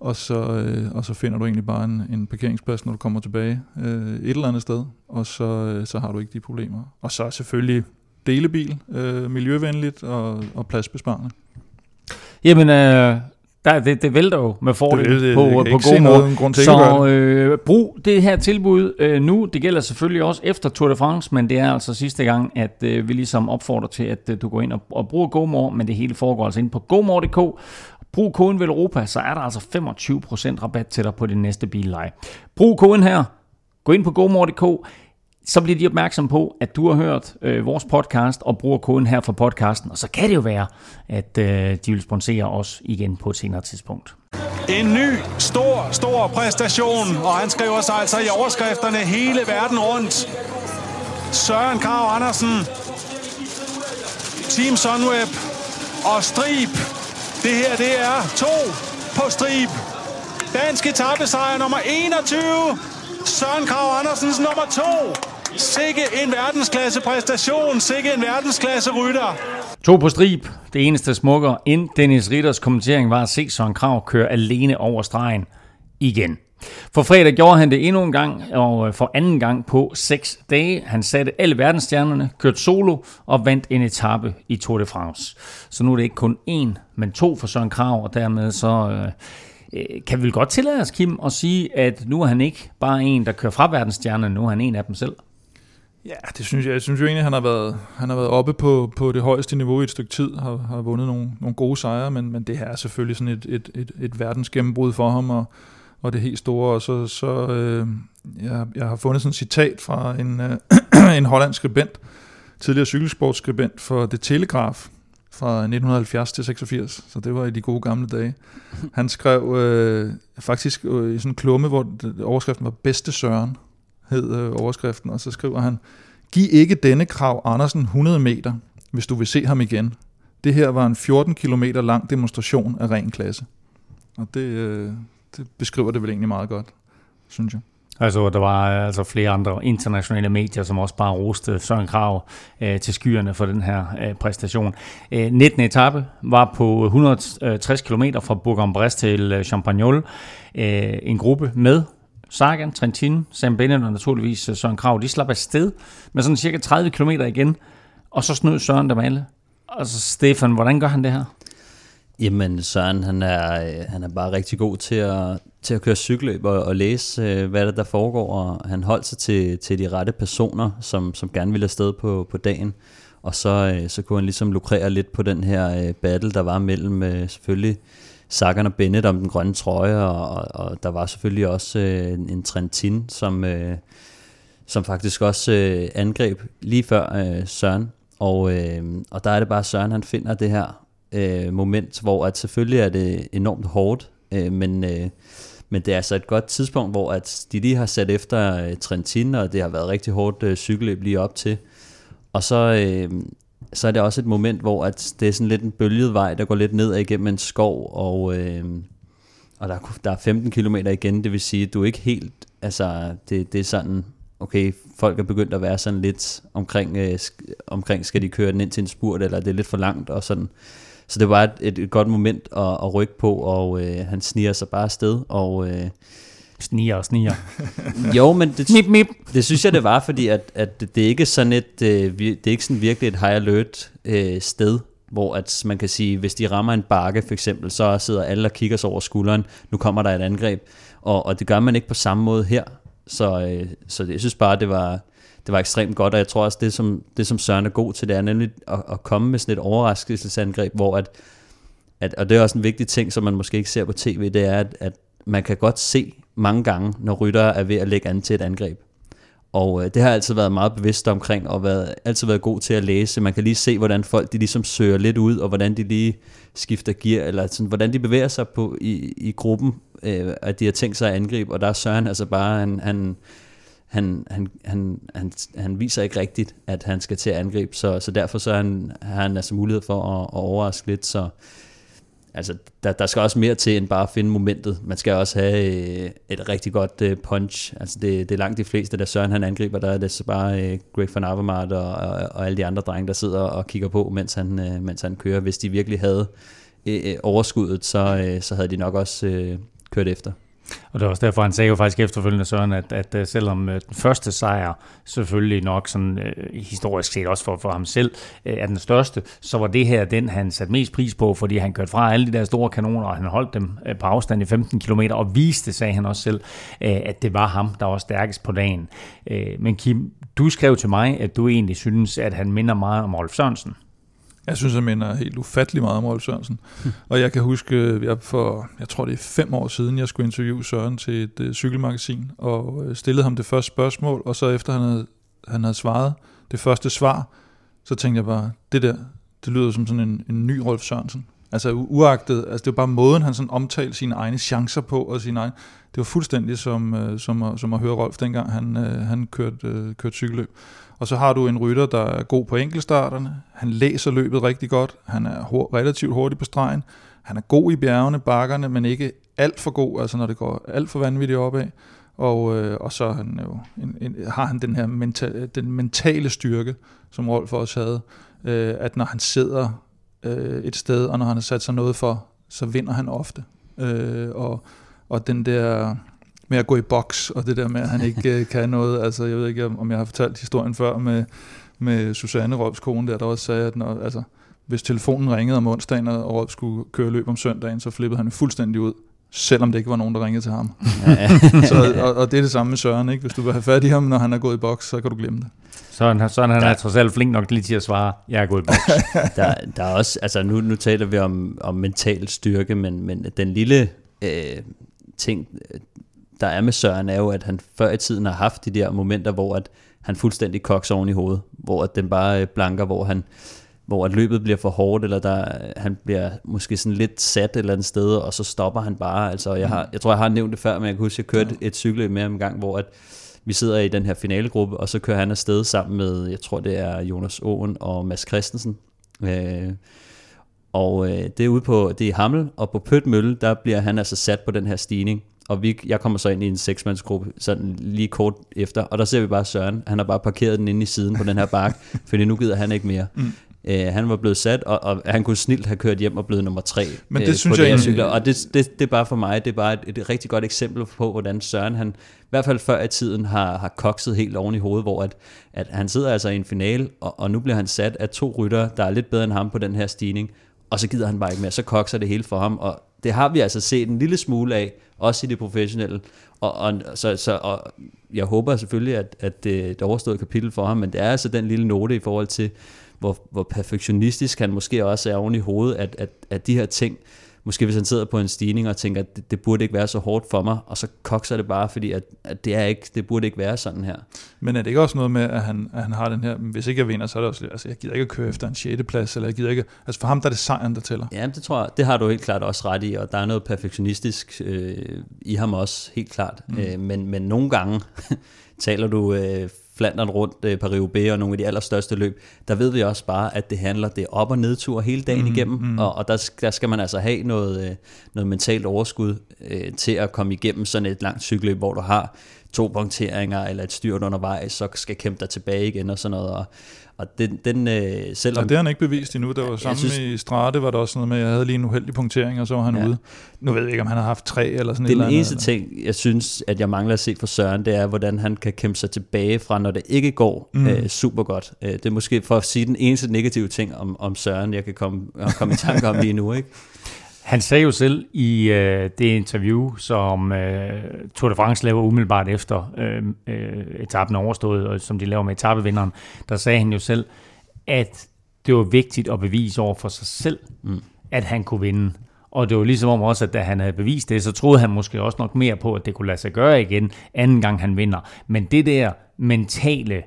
og så, øh, og så finder du egentlig bare en, en parkeringsplads, når du kommer tilbage øh, et eller andet sted, og så, øh, så har du ikke de problemer. Og så selvfølgelig delebil, øh, miljøvenligt og, og pladsbesparende. Jamen, øh, der, det, det vælter jo med fordel det, det, på, det, på god måde. Grund til så øh, brug det her tilbud øh, nu. Det gælder selvfølgelig også efter Tour de France, men det er altså sidste gang, at øh, vi ligesom opfordrer til, at øh, du går ind og, og bruger GoMore, men det hele foregår altså ind på gomore.dk, Brug koden Velropa, så er der altså 25% rabat til dig på din næste billeje. Brug koden her. Gå ind på gomor.dk så bliver de opmærksom på, at du har hørt øh, vores podcast og bruger koden her for podcasten. Og så kan det jo være, at øh, de vil sponsere os igen på et senere tidspunkt. En ny, stor, stor præstation, og han skriver sig altså i overskrifterne hele verden rundt. Søren Krav Andersen, Team Sunweb og Strib det her, det er to på strib. Dansk etappesejr nummer 21. Søren Krav Andersens nummer 2. Sikke en verdensklasse præstation, sikke en verdensklasse rytter. To på strip. Det eneste smukker end Dennis Ritters kommentering var at se Søren Krav køre alene over stregen igen. For fredag gjorde han det endnu en gang, og øh, for anden gang på seks dage. Han satte alle verdensstjernerne, kørte solo og vandt en etape i Tour de France. Så nu er det ikke kun én, men to for Søren Krav, og dermed så øh, øh, kan vi vel godt tillade os, Kim, at sige, at nu er han ikke bare en, der kører fra verdensstjernerne, nu er han en af dem selv. Ja, det synes jeg. Jeg synes jo egentlig, han har været, han har været oppe på, på det højeste niveau i et stykke tid, har, har vundet nogle, nogle gode sejre, men, men det her er selvfølgelig sådan et, et, et, et verdensgennembrud for ham, og, og det helt store. Og så, så øh, jeg, jeg har fundet sådan et citat fra en, øh, en hollandsk skribent, tidligere cykelsportskribent for Det Telegraf fra 1970 til 86, så det var i de gode gamle dage. Han skrev øh, faktisk øh, i sådan en klumme, hvor overskriften var Bedste Søren, hed øh, overskriften, og så skriver han, Giv ikke denne krav Andersen 100 meter, hvis du vil se ham igen. Det her var en 14 km lang demonstration af ren klasse. Og det, øh, det beskriver det vel egentlig meget godt, synes jeg. Altså, der var øh, altså flere andre internationale medier, som også bare roste Søren Krav øh, til skyerne for den her øh, præstation. Øh, 19. etape var på 160 km fra Bourg-en-Bresse til øh, Champagnol. Øh, en gruppe med Sagan, Trentin, Sam Bennett og naturligvis øh, Søren Krav, de slap afsted med sådan cirka 30 km igen, og så snød Søren dem alle. Altså, Stefan, hvordan gør han det her? Jamen Søren, han er, øh, han er bare rigtig god til at, til at køre cykelløb og, og læse, øh, hvad der, der foregår, og han holdt sig til, til de rette personer, som, som gerne ville afsted på, på dagen. Og så, øh, så kunne han ligesom lukrere lidt på den her battle, der var mellem selvfølgelig Sagan og Bennett om den grønne trøje, og, og, og der var selvfølgelig også en, en Trentin, som, som faktisk også angreb lige før Søren. Og, og der er det bare Søren, han finder det her øh, moment, hvor at selvfølgelig er det enormt hårdt, øh, men, øh, men det er altså et godt tidspunkt, hvor at de lige har sat efter øh, Trentin, og det har været rigtig hårdt øh, cykelløb lige op til. Og så, øh, så er det også et moment, hvor at det er sådan lidt en bølget vej, der går lidt ned igennem en skov, og, øh, og der, der er 15 km igen, det vil sige, at du er ikke helt, altså det, det er sådan, okay, folk er begyndt at være sådan lidt omkring, øh, omkring skal de køre den ind til en spurt, eller det er lidt for langt, og sådan. Så det var et, et, et godt moment at, at rykke på, og øh, han sniger sig bare afsted, og... Øh, sniger og sniger. jo, men det, mip, mip. det synes jeg, det var, fordi at, at det er ikke sådan et, øh, det er ikke sådan virkelig et high alert øh, sted, hvor at man kan sige, hvis de rammer en bakke for eksempel, så sidder alle og kigger sig over skulderen, nu kommer der et angreb, og, og det gør man ikke på samme måde her. Så, øh, så det, jeg synes bare, det var, det var ekstremt godt, og jeg tror også, det som, det som Søren er god til, det er nemlig at, at komme med sådan et overraskelsesangreb, hvor at, at, og det er også en vigtig ting, som man måske ikke ser på tv, det er, at, at man kan godt se mange gange, når ryttere er ved at lægge an til et angreb. Og øh, det har jeg altid været meget bevidst omkring, og været, altid været god til at læse. Man kan lige se, hvordan folk de ligesom søger lidt ud, og hvordan de lige skifter gear, eller sådan, hvordan de bevæger sig på i, i gruppen, øh, at de har tænkt sig at angribe. Og der er Søren altså bare, han, han, han, han, han, han, han viser ikke rigtigt, at han skal til at angribe, så, så derfor så har han, har han altså mulighed for at, at overraske lidt, så altså, der, der skal også mere til end bare at finde momentet. Man skal også have øh, et rigtig godt øh, punch. Altså det, det er langt de fleste, der Søren han angriber, der er det så bare øh, Greg van Avermaet og, og, og alle de andre drenge, der sidder og kigger på, mens han, øh, mens han kører. Hvis de virkelig havde øh, øh overskuddet, så, øh, så havde de nok også øh, kørt efter. Og det var også derfor, han sagde jo faktisk efterfølgende, Søren, at, at øh, selvom øh, den første sejr selvfølgelig nok sådan øh, historisk set også for, for ham selv øh, er den største, så var det her den, han satte mest pris på, fordi han kørte fra alle de der store kanoner, og han holdt dem øh, på afstand i 15 km, og viste, sagde han også selv, øh, at det var ham, der var stærkest på dagen. Øh, men Kim, du skrev til mig, at du egentlig synes, at han minder meget om Rolf Sørensen. Jeg synes, jeg minder helt ufattelig meget om Rolf Sørensen. og jeg kan huske, jeg for, jeg tror det er fem år siden, jeg skulle interviewe Søren til et uh, cykelmagasin, og uh, stillede ham det første spørgsmål, og så efter han havde, han havde svaret det første svar, så tænkte jeg bare, det der, det lyder som sådan en, en ny Rolf Sørensen. Altså uagtet, altså det var bare måden, han sådan omtalte sine egne chancer på, og sine egne, det var fuldstændig som, øh, som, at, som at høre Rolf dengang, han, øh, han kørte, øh, kørte cykelløb. Og så har du en rytter, der er god på enkeltstarterne. Han læser løbet rigtig godt. Han er hur- relativt hurtig på stregen. Han er god i bjergene, bakkerne, men ikke alt for god, altså når det går alt for vanvittigt opad. Og, øh, og så han jo en, en, har han den her mental, den mentale styrke, som Rolf også havde, øh, at når han sidder øh, et sted, og når han har sat sig noget for, så vinder han ofte. Øh, og, og den der med at gå i boks, og det der med, at han ikke øh, kan noget, altså jeg ved ikke, om jeg har fortalt historien før med, med Susanne Rolfs kone der, der også sagde, at når, altså, hvis telefonen ringede om onsdagen, og Rolf skulle køre løb om søndagen, så flippede han fuldstændig ud selvom det ikke var nogen, der ringede til ham. Ja. så, og, og det er det samme med Søren, ikke? Hvis du vil have fat i ham, når han er gået i boks, så kan du glemme det. Sådan, sådan han der, er trods alt flink nok lige til at svare, jeg er gået i boks. der, der er også, altså nu, nu taler vi om, om mental styrke, men, men den lille øh, ting, der er med Søren, er jo, at han før i tiden har haft de der momenter, hvor at han fuldstændig koks oven i hovedet, hvor at den bare øh, blanker, hvor han hvor at løbet bliver for hårdt, eller der, han bliver måske sådan lidt sat et eller andet sted, og så stopper han bare. Altså, jeg, har, jeg tror, jeg har nævnt det før, men jeg kan huske, at jeg kørte ja. et cykelløb med ham en gang, hvor at vi sidder i den her finalegruppe, og så kører han afsted sammen med, jeg tror det er Jonas Åen og Mads Christensen. Øh, og øh, det er ude på, det er i Hammel, og på Pøt Mølle, der bliver han altså sat på den her stigning. Og vi, jeg kommer så ind i en seksmandsgruppe, sådan lige kort efter, og der ser vi bare Søren. Han har bare parkeret den inde i siden på den her bakke, fordi nu gider han ikke mere. Mm. Uh, han var blevet sat, og, og han kunne snilt have kørt hjem og blevet nummer tre Men det uh, synes jeg cykler. Og det, det, det er bare for mig, det er bare et, et rigtig godt eksempel på, hvordan Søren, han i hvert fald før i tiden, har, har kokset helt oven i hovedet, hvor at, at han sidder altså i en finale, og, og nu bliver han sat af to rytter, der er lidt bedre end ham på den her stigning, og så gider han bare ikke mere, så kokser det hele for ham, og det har vi altså set en lille smule af, også i det professionelle, og, og, så, så, og jeg håber selvfølgelig, at, at det er et overstået kapitel for ham, men det er altså den lille note i forhold til, hvor, hvor perfektionistisk han måske også er oven i hovedet, at, at, at de her ting, måske hvis han sidder på en stigning og tænker, at det, det burde ikke være så hårdt for mig, og så kokser det bare, fordi at, at det, er ikke, det burde ikke være sådan her. Men er det ikke også noget med, at han, at han har den her, hvis ikke jeg vinder, så er det også, altså jeg gider ikke at køre efter en 6. plads, eller jeg gider ikke, altså for ham der er det sejren, der tæller. Ja, det tror jeg, det har du helt klart også ret i, og der er noget perfektionistisk øh, i ham også, helt klart. Mm. Øh, men, men nogle gange taler du øh, Flandern rundt, øh, Paris-Roubaix og nogle af de allerstørste løb, der ved vi også bare, at det handler, det er op- og nedtur hele dagen mm, igennem, mm. og, og der, der skal man altså have noget, øh, noget mentalt overskud øh, til at komme igennem sådan et langt cykelløb, hvor du har to punkteringer eller et styrt undervejs, så skal kæmpe dig tilbage igen og sådan noget. Og, og den, den øh, selvom... Og det har han ikke bevist endnu. Der var sammen synes, i Strate, var der også noget med, at jeg havde lige en uheldig punktering, og så var han ja. ude. Nu ved jeg ikke, om han har haft tre eller sådan noget. Den eneste eller... ting, jeg synes, at jeg mangler at se for Søren, det er, hvordan han kan kæmpe sig tilbage fra, når det ikke går mm. øh, super godt. Øh, det er måske for at sige den eneste negative ting om, om Søren, jeg kan komme, komme i tanke om lige nu. Ikke? Han sagde jo selv i øh, det interview, som øh, Tour de France laver umiddelbart efter øh, øh, etappen overstået, og som de laver med etappevinderen, der sagde han jo selv, at det var vigtigt at bevise over for sig selv, mm. at han kunne vinde. Og det var ligesom om også, at da han havde bevist det, så troede han måske også nok mere på, at det kunne lade sig gøre igen, anden gang han vinder. Men det der mentale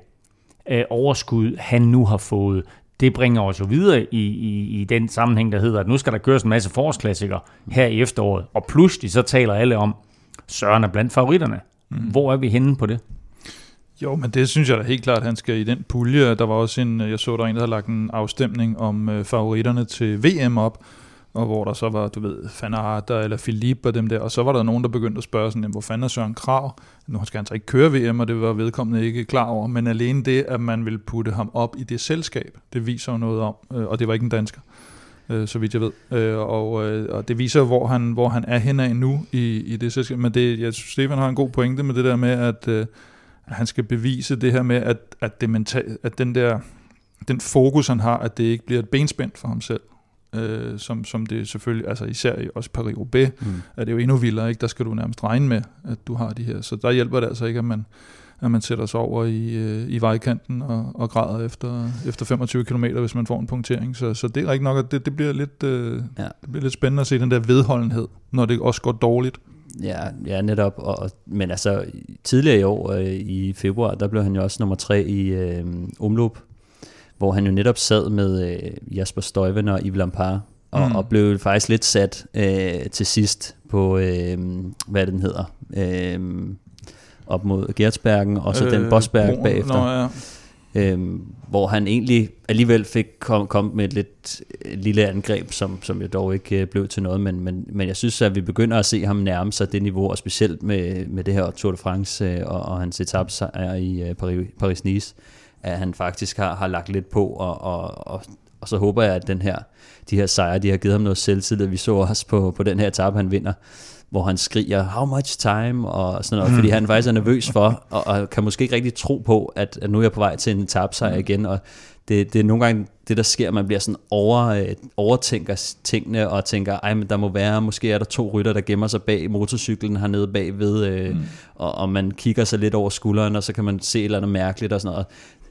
øh, overskud, han nu har fået, det bringer os jo videre i, i, i den sammenhæng, der hedder, at nu skal der køres en masse forårsklassikere her i efteråret, og pludselig så taler alle om, Søren er blandt favoritterne. Mm. Hvor er vi henne på det? Jo, men det synes jeg da helt klart, at han skal i den pulje. Der var også en, jeg så der en, der har lagt en afstemning om øh, favoritterne til VM op, og hvor der så var, du ved, Fanarter eller Philippe og dem der, og så var der nogen, der begyndte at spørge sådan, hvor fanden er Søren Krav? Nu skal han så ikke køre VM, og det var vedkommende ikke klar over, men alene det, at man ville putte ham op i det selskab, det viser jo noget om, øh, og det var ikke en dansker, øh, så vidt jeg ved, øh, og, og det viser, hvor han, hvor han er henad nu i, i det selskab, men det, jeg synes, Stefan har en god pointe med det der med, at, at han skal bevise det her med, at, at, det mental, at den der den fokus, han har, at det ikke bliver et benspænd for ham selv øh, som, som det selvfølgelig, altså især i også Paris-Roubaix, mm. er det jo endnu vildere, ikke? der skal du nærmest regne med, at du har de her. Så der hjælper det altså ikke, at man, at man sætter sig over i, øh, i vejkanten og, og græder efter, efter 25 km, hvis man får en punktering. Så, så det er ikke nok, at det, det, bliver lidt, øh, ja. det bliver lidt spændende at se den der vedholdenhed, når det også går dårligt. Ja, ja netop. Og, men altså, tidligere i år, øh, i februar, der blev han jo også nummer tre i øh, omløb hvor han jo netop sad med øh, Jasper Støjven og Yves Lampard, og, mm. og blev faktisk lidt sat øh, til sidst på, øh, hvad den hedder, øh, op mod Gertsbergen, og så øh, den Bosberg bagefter. Nå, ja. Øhm, hvor han egentlig alligevel fik kom, kom med et lidt et lille angreb, som, som jo dog ikke øh, blev til noget, men, men, men jeg synes, at vi begynder at se ham nærme sig det niveau, og specielt med, med det her Tour de France øh, og, og hans etabsejr i øh, Paris, Paris-Nice, at han faktisk har, har lagt lidt på, og, og, og, og så håber jeg, at den her, de her sejre, de har givet ham noget selvtillid. Vi så også på, på den her etape, han vinder, hvor han skriger, how much time, og sådan noget, mm. fordi han faktisk er nervøs for, og, og kan måske ikke rigtig tro på, at, at nu er jeg på vej til en etabsejr mm. igen, og det, det er nogle gange det, der sker, man bliver sådan over, øh, overtænker tingene, og tænker, ej, men der må være, måske er der to rytter, der gemmer sig bag motorcyklen hernede bagved, øh, mm. og, og man kigger sig lidt over skulderen, og så kan man se et eller andet mærkeligt og sådan noget.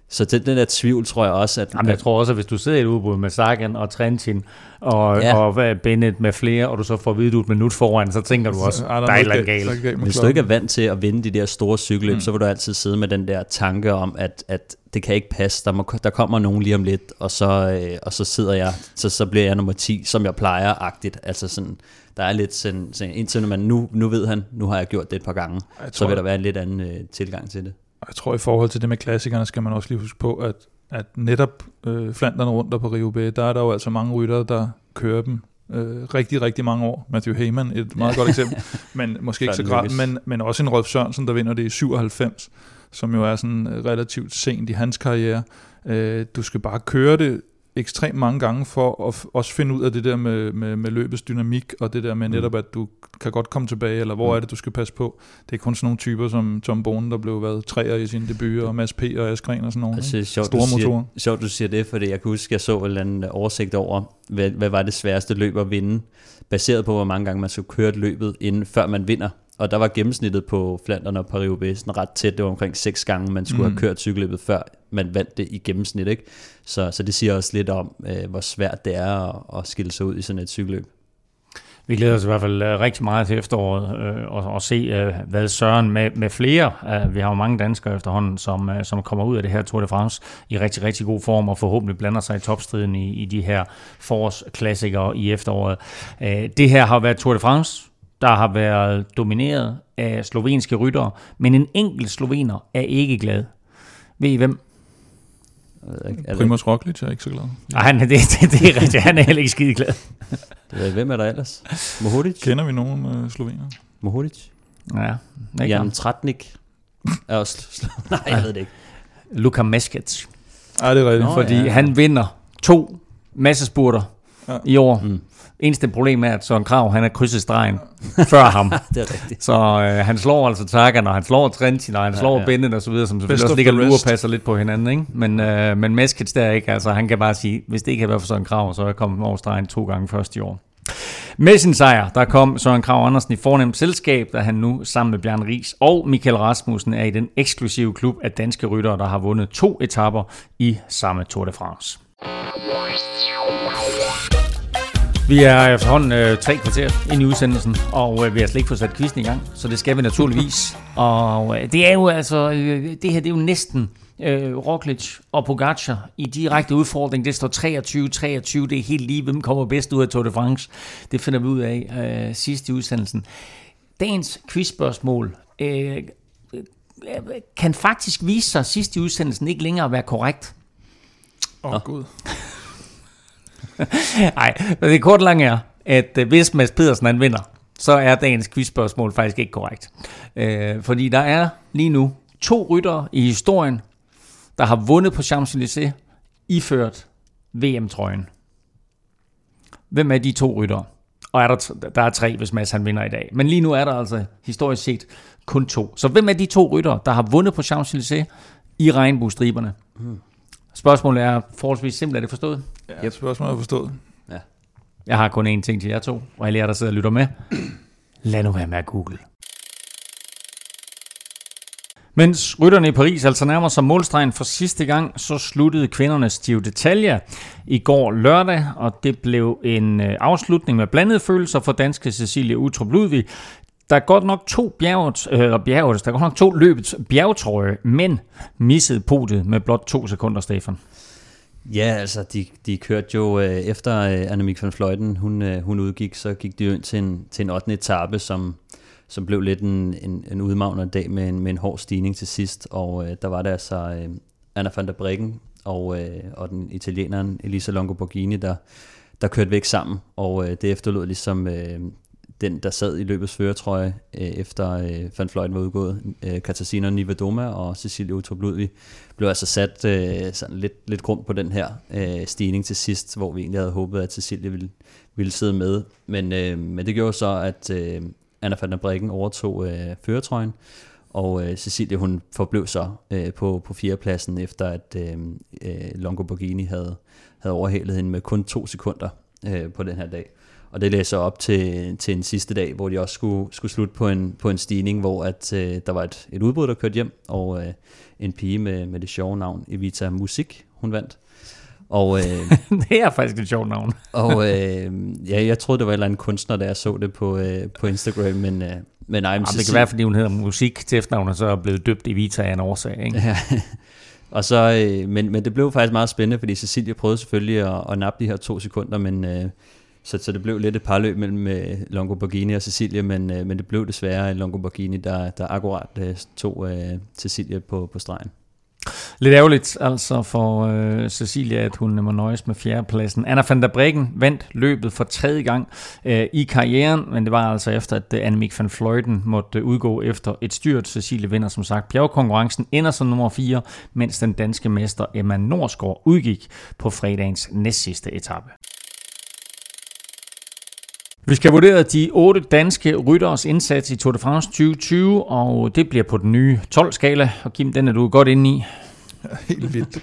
Så den, den der tvivl tror jeg også, at... Jamen, jeg tror også, at hvis du sidder i et udbud med Sagan og Trentin og, ja. og Bennett med flere, og du så får at vide, du et minut foran, så tænker du også, der er et eller galt. Hvis du ikke er vant til at vinde de der store cykelløb, mm. så vil du altid sidde med den der tanke om, at, at det kan ikke passe, der, må, der kommer nogen lige om lidt, og så, øh, og så sidder jeg, så, så bliver jeg nummer 10, som jeg plejer-agtigt. Altså sådan, der er lidt sådan, sådan indtil man nu, nu ved han, nu har jeg gjort det et par gange, så vil der være en lidt anden øh, tilgang til det. Jeg tror, i forhold til det med klassikerne, skal man også lige huske på, at, at netop øh, Flanderne rundt der på Rio B, der er der jo altså mange ryttere, der kører dem øh, rigtig, rigtig mange år. Matthew Heyman, et meget godt eksempel, men måske ikke så grad, men, men også en Rolf Sørensen, der vinder det i 97, som jo er sådan øh, relativt sent i hans karriere. Øh, du skal bare køre det ekstremt mange gange for at også finde ud af det der med, med, med løbets dynamik, og det der med mm. netop, at du kan godt komme tilbage, eller hvor mm. er det, du skal passe på. Det er kun sådan nogle typer som Tom Bone, der blev været træer i sin debut, og Mads P. og Askren og sådan nogle altså, sjovt, store du motorer. Sjovt, du siger det, fordi jeg kan huske, jeg så en eller anden oversigt over, hvad, hvad var det sværeste løb at vinde, baseret på, hvor mange gange man skulle køre løbet, inden før man vinder. Og der var gennemsnittet på Flandern og Paris-Roubaix ret tæt. Det var omkring seks gange, man skulle mm. have kørt cykelløbet, før man vandt det i gennemsnit. Ikke? Så, så det siger også lidt om, øh, hvor svært det er at, at skille sig ud i sådan et cykelløb. Vi glæder os i hvert fald øh, rigtig meget til efteråret øh, og, og se, øh, hvad Søren med, med flere, øh, vi har jo mange danskere efterhånden, som, øh, som kommer ud af det her Tour de France i rigtig, rigtig god form og forhåbentlig blander sig i topstriden i, i de her forårsklassikere i efteråret. Øh, det her har været Tour de France, der har været domineret af slovenske ryttere, men en enkelt slovener er ikke glad. Ved I hvem? Primoz Roglic er ikke så glad. Nej, han, det, det, det er rigtigt. Han er heller ikke skide glad. det er, hvem er der ellers? Mohodic? Kender vi nogen uh, slovener? Mohodic? Ja. Jan Tratnik er også Nej, jeg ved det ikke. Luka Meskets. Ja, det er rigtigt. Nå, fordi ja. han vinder to massespurter ja. i år. Mm. Eneste problem er, at Søren Krav, han er krydset stregen før ham. det er rigtigt. Så øh, han slår altså Tagan, og han slår Trentin, og han ja, slår ja. Bennett og så videre, som selvfølgelig også ligger og passer lidt på hinanden. Ikke? Men, øh, men Meskits der ikke, altså han kan bare sige, hvis det ikke havde været for Søren Krav, så er jeg kommet over stregen to gange først i år. Med sin sejr, der kom Søren Krav Andersen i fornemt selskab, da han nu sammen med Bjørn Ries og Michael Rasmussen er i den eksklusive klub af danske ryttere, der har vundet to etapper i samme Tour de France. Vi er efterhånden øh, tre kvarter ind i udsendelsen, og øh, vi har slet ikke fået sat quizzen i gang, så det skal vi naturligvis. og øh, det er jo altså, øh, det her det er jo næsten øh, Roglic og Pogacar i direkte udfordring. Det står 23-23, det er helt lige, hvem kommer bedst ud af Tour de France. Det finder vi ud af øh, sidst i udsendelsen. Dagens quizspørgsmål øh, kan faktisk vise sig sidst i udsendelsen ikke længere at være korrekt. Åh, oh, Gud. Nej, det kort lang er, at øh, hvis Mads Pedersen han vinder, så er dagens quizspørgsmål faktisk ikke korrekt. Øh, fordi der er lige nu to ryttere i historien, der har vundet på Champs-Élysées, iført VM-trøjen. Hvem er de to ryttere? Og er der, der er tre, hvis Mads han vinder i dag. Men lige nu er der altså historisk set kun to. Så hvem er de to ryttere, der har vundet på Champs-Élysées i regnbuestriberne? Mm. Spørgsmålet er forholdsvis simpelt, er det forstået? Ja, yep. spørgsmålet er forstået. Ja. Jeg har kun én ting til jer to, og alle jer, der sidder og lytter med. Lad nu være med at google. Mens rytterne i Paris altså nærmer sig målstregen for sidste gang, så sluttede kvindernes Giro d'Italia i går lørdag, og det blev en øh, afslutning med blandede følelser for danske Cecilie Utrup Ludvig. Der er godt nok to bjerget, øh, bjerget, der er godt nok to løbets bjergetrøje, men missede podiet med blot to sekunder, Stefan. Ja, altså de, de kørte jo øh, efter øh, Annemiek van Fløjten, hun, øh, hun udgik, så gik de jo ind til en, til en 8. etape, som, som blev lidt en, en, en udmagnet dag med en, med en hård stigning til sidst, og øh, der var der altså øh, Anna van der Breggen og, øh, og den italieneren Elisa Longo Borghini, der, der kørte væk sammen, og øh, det efterlod ligesom øh, den, der sad i løbets føretrøje, øh, efter øh, Van Fløjten var udgået, øh, Katarzyna Nivadoma og Cecilia Utrup Ludvig, blev altså sat øh, sådan lidt, lidt grund på den her øh, stigning til sidst, hvor vi egentlig havde håbet, at Cecilia ville, ville sidde med. Men, øh, men det gjorde så, at øh, Anna van der Brikken overtog øh, føretrøjen, og øh, Cecilia hun forblev så øh, på, på fjerdepladsen, efter at øh, øh, Longo Borghini havde, havde overhalet hende med kun to sekunder øh, på den her dag. Og det læser op til, til en sidste dag, hvor de også skulle, skulle slutte på en, på en stigning, hvor at, øh, der var et, et udbrud, der kørte hjem, og øh, en pige med, med det sjove navn Evita Musik, hun vandt. Og, øh, det er faktisk et sjovt navn. og øh, ja, jeg troede, det var en eller anden kunstner, da jeg så det på, øh, på Instagram, men, øh, men nej, Jamen, det kan være, fordi hun hedder musik til efternavn, og så er blevet døbt i Vita af en årsag. Ikke? Ja. og så, øh, men, men det blev faktisk meget spændende, fordi Cecilia prøvede selvfølgelig at, at nappe de her to sekunder, men øh, så, så det blev lidt et parløb mellem øh, Longo Borghini og Cecilia, men, øh, men det blev desværre Longo Borghini, der, der akkurat øh, tog øh, Cecilia på, på stregen. Lidt ærgerligt altså for øh, Cecilia, at hun må nøjes med fjerdepladsen. Anna van der Breggen vandt løbet for tredje gang øh, i karrieren, men det var altså efter, at øh, Annemiek van Fleuten måtte øh, udgå efter et styrt. Cecilie vinder som sagt bjergkonkurrencen, ender som nummer 4, mens den danske mester Emma Norsgaard udgik på fredagens næstsidste etape. Vi skal vurdere de otte danske rytteres indsats i Tour de France 2020, og det bliver på den nye 12-skala. Og Kim, den er du godt inde i. Ja, helt vildt.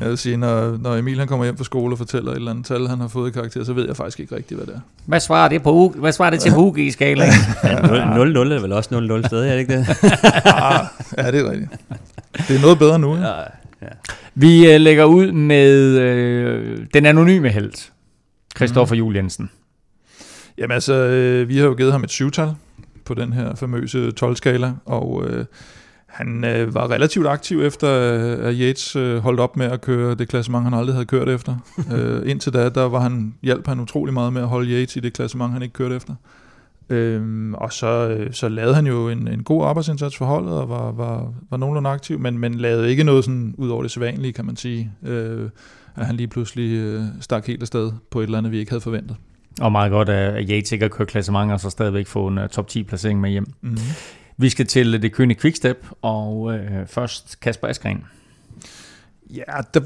Jeg vil sige, når, når Emil han kommer hjem fra skole og fortæller et eller andet tal, han har fået i karakter, så ved jeg faktisk ikke rigtigt, hvad det er. Hvad svarer det, på, hvad svarer det til på UG-skala? ja, 0-0 er vel også 0-0 stadig, er det ikke det? Ah, ja, det er rigtigt. Det er noget bedre nu. Ja, ja. Vi uh, lægger ud med uh, den anonyme held, Christoffer mm. Juhl Jensen. Jamen altså, øh, vi har jo givet ham et syvtal på den her famøse 12-skala, og øh, han øh, var relativt aktiv efter, øh, at Yates øh, holdt op med at køre det klassement, han aldrig havde kørt efter. øh, indtil da, der var han, hjalp han utrolig meget med at holde Yates i det klassement, han ikke kørte efter. Øhm, og så, øh, så lavede han jo en, en god arbejdsindsats for holdet, og var, var, var nogenlunde aktiv, men, men lavede ikke noget sådan ud over det sædvanlige, kan man sige. Øh, at han lige pludselig øh, stak helt afsted på et eller andet, vi ikke havde forventet. Og meget godt, at Yates ikke har kørt klassement, og så stadigvæk få en uh, top 10 placering med hjem. Mm-hmm. Vi skal til det kønne Quickstep, og uh, først Kasper Askren. Ja, der,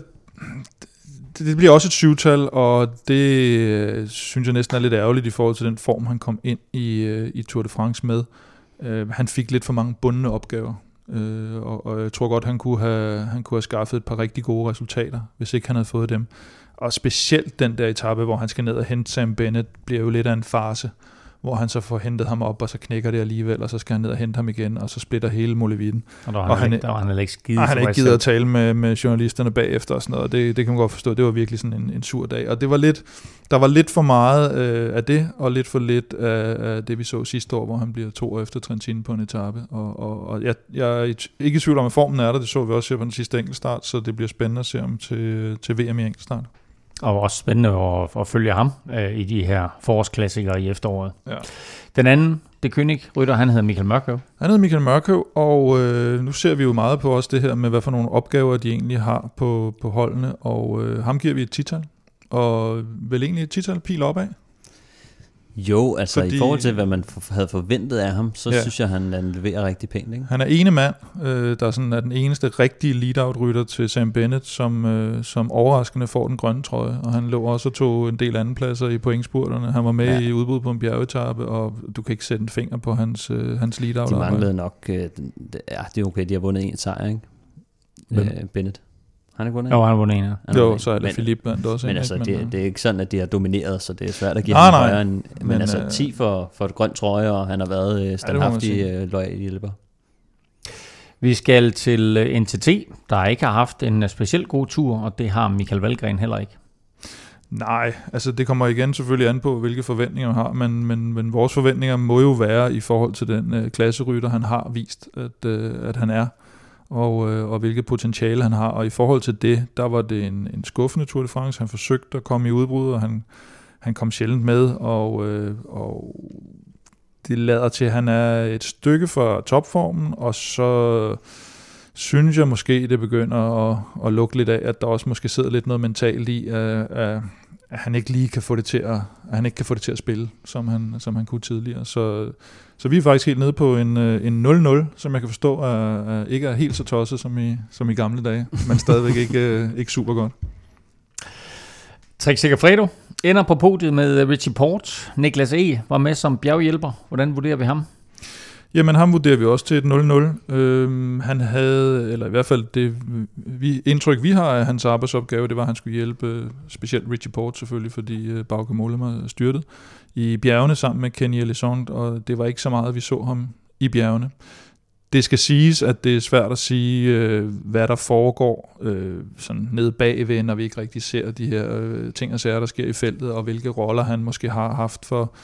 det, det bliver også et syvtal, og det øh, synes jeg næsten er lidt ærgerligt i forhold til den form, han kom ind i, øh, i Tour de France med. Uh, han fik lidt for mange bundne opgaver, uh, og, og jeg tror godt, han kunne, have, han kunne have skaffet et par rigtig gode resultater, hvis ikke han havde fået dem. Og specielt den der etape, hvor han skal ned og hente Sam Bennett, bliver jo lidt af en farse, hvor han så får hentet ham op, og så knækker det alligevel, og så skal han ned og hente ham igen, og så splitter hele Molevitten. Og der var han, og han, ikke, der var han ikke skide Han ikke givet at tale med, med journalisterne bagefter og sådan noget, og det, det kan man godt forstå, det var virkelig sådan en, en sur dag. Og det var lidt, der var lidt for meget øh, af det, og lidt for lidt af, af det, vi så sidste år, hvor han bliver to år efter Trentino på en etape. Og, og, og jeg, jeg er ikke i tvivl om, at formen er der, det så vi også her på den sidste enkeltstart, så det bliver spændende at se om til, til VM i enkeltstart. Og også spændende at, at følge ham øh, i de her forårsklassikere i efteråret. Ja. Den anden, det König rytter, han hedder Michael Mørkøv. Han hedder Michael Mørkøv, og øh, nu ser vi jo meget på også det her med, hvad for nogle opgaver de egentlig har på, på holdene, og øh, ham giver vi et tital, og vel egentlig et tital pil opad. Jo, altså Fordi, i forhold til, hvad man havde forventet af ham, så ja. synes jeg, han, han leverer rigtig pænt. Ikke? Han er ene mand, øh, der sådan er den eneste rigtige lead-out-rytter til Sam Bennett, som, øh, som overraskende får den grønne trøje. Og han lå også og tog en del anden pladser i pointspurterne. Han var med ja. i udbud på en bjergetappe, og du kan ikke sætte en finger på hans, øh, hans lead-out. De manglede nok, øh, ja, det er okay, de har vundet en sejr, ikke? Øh, Bennett. Han har vundet Jo, han har vundet en, ja. Jo, så er det Philip blandt også. Men, altså, det, det, er ikke sådan, at de har domineret, så det er svært at give ham højere. End, men, men altså 10 øh, for, for et grønt trøje, og han har været øh, standhaftig øh, lojal hjælper. Vi skal til NTT, der ikke har haft en specielt god tur, og det har Michael Valgren heller ikke. Nej, altså det kommer igen selvfølgelig an på, hvilke forventninger man har, men, men, men vores forventninger må jo være i forhold til den øh, klasserytter, han har vist, at, øh, at han er og, øh, og hvilket potentiale han har. Og i forhold til det, der var det en, en skuffende Tour de France. Han forsøgte at komme i udbrud, og han, han kom sjældent med, og, øh, og det lader til, at han er et stykke fra topformen, og så synes jeg måske, det begynder at, at lukke lidt af, at der også måske sidder lidt noget mentalt i, at, at, at han ikke lige kan få det til at, at han ikke kan få det til at spille, som han, som han kunne tidligere. Så, så vi er faktisk helt nede på en, øh, en 0-0, som jeg kan forstå er, er, ikke er helt så tosset som i, som i gamle dage, men stadigvæk ikke, øh, ikke super godt. Trix Segafredo ender på podiet med øh, Richie Port. Niklas E. var med som bjerghjælper. Hvordan vurderer vi ham? Jamen ham vurderer vi også til et 0-0. Øhm, han havde, eller i hvert fald det vi, indtryk vi har af hans arbejdsopgave, det var at han skulle hjælpe øh, specielt Richie Port selvfølgelig, fordi øh, Bauke Mollema styrtede i bjergene sammen med Kenny Elizond, og det var ikke så meget, vi så ham i bjergene. Det skal siges, at det er svært at sige, øh, hvad der foregår øh, sådan nede bagved, når vi ikke rigtig ser de her øh, ting og sager, der sker i feltet, og hvilke roller han måske har haft for,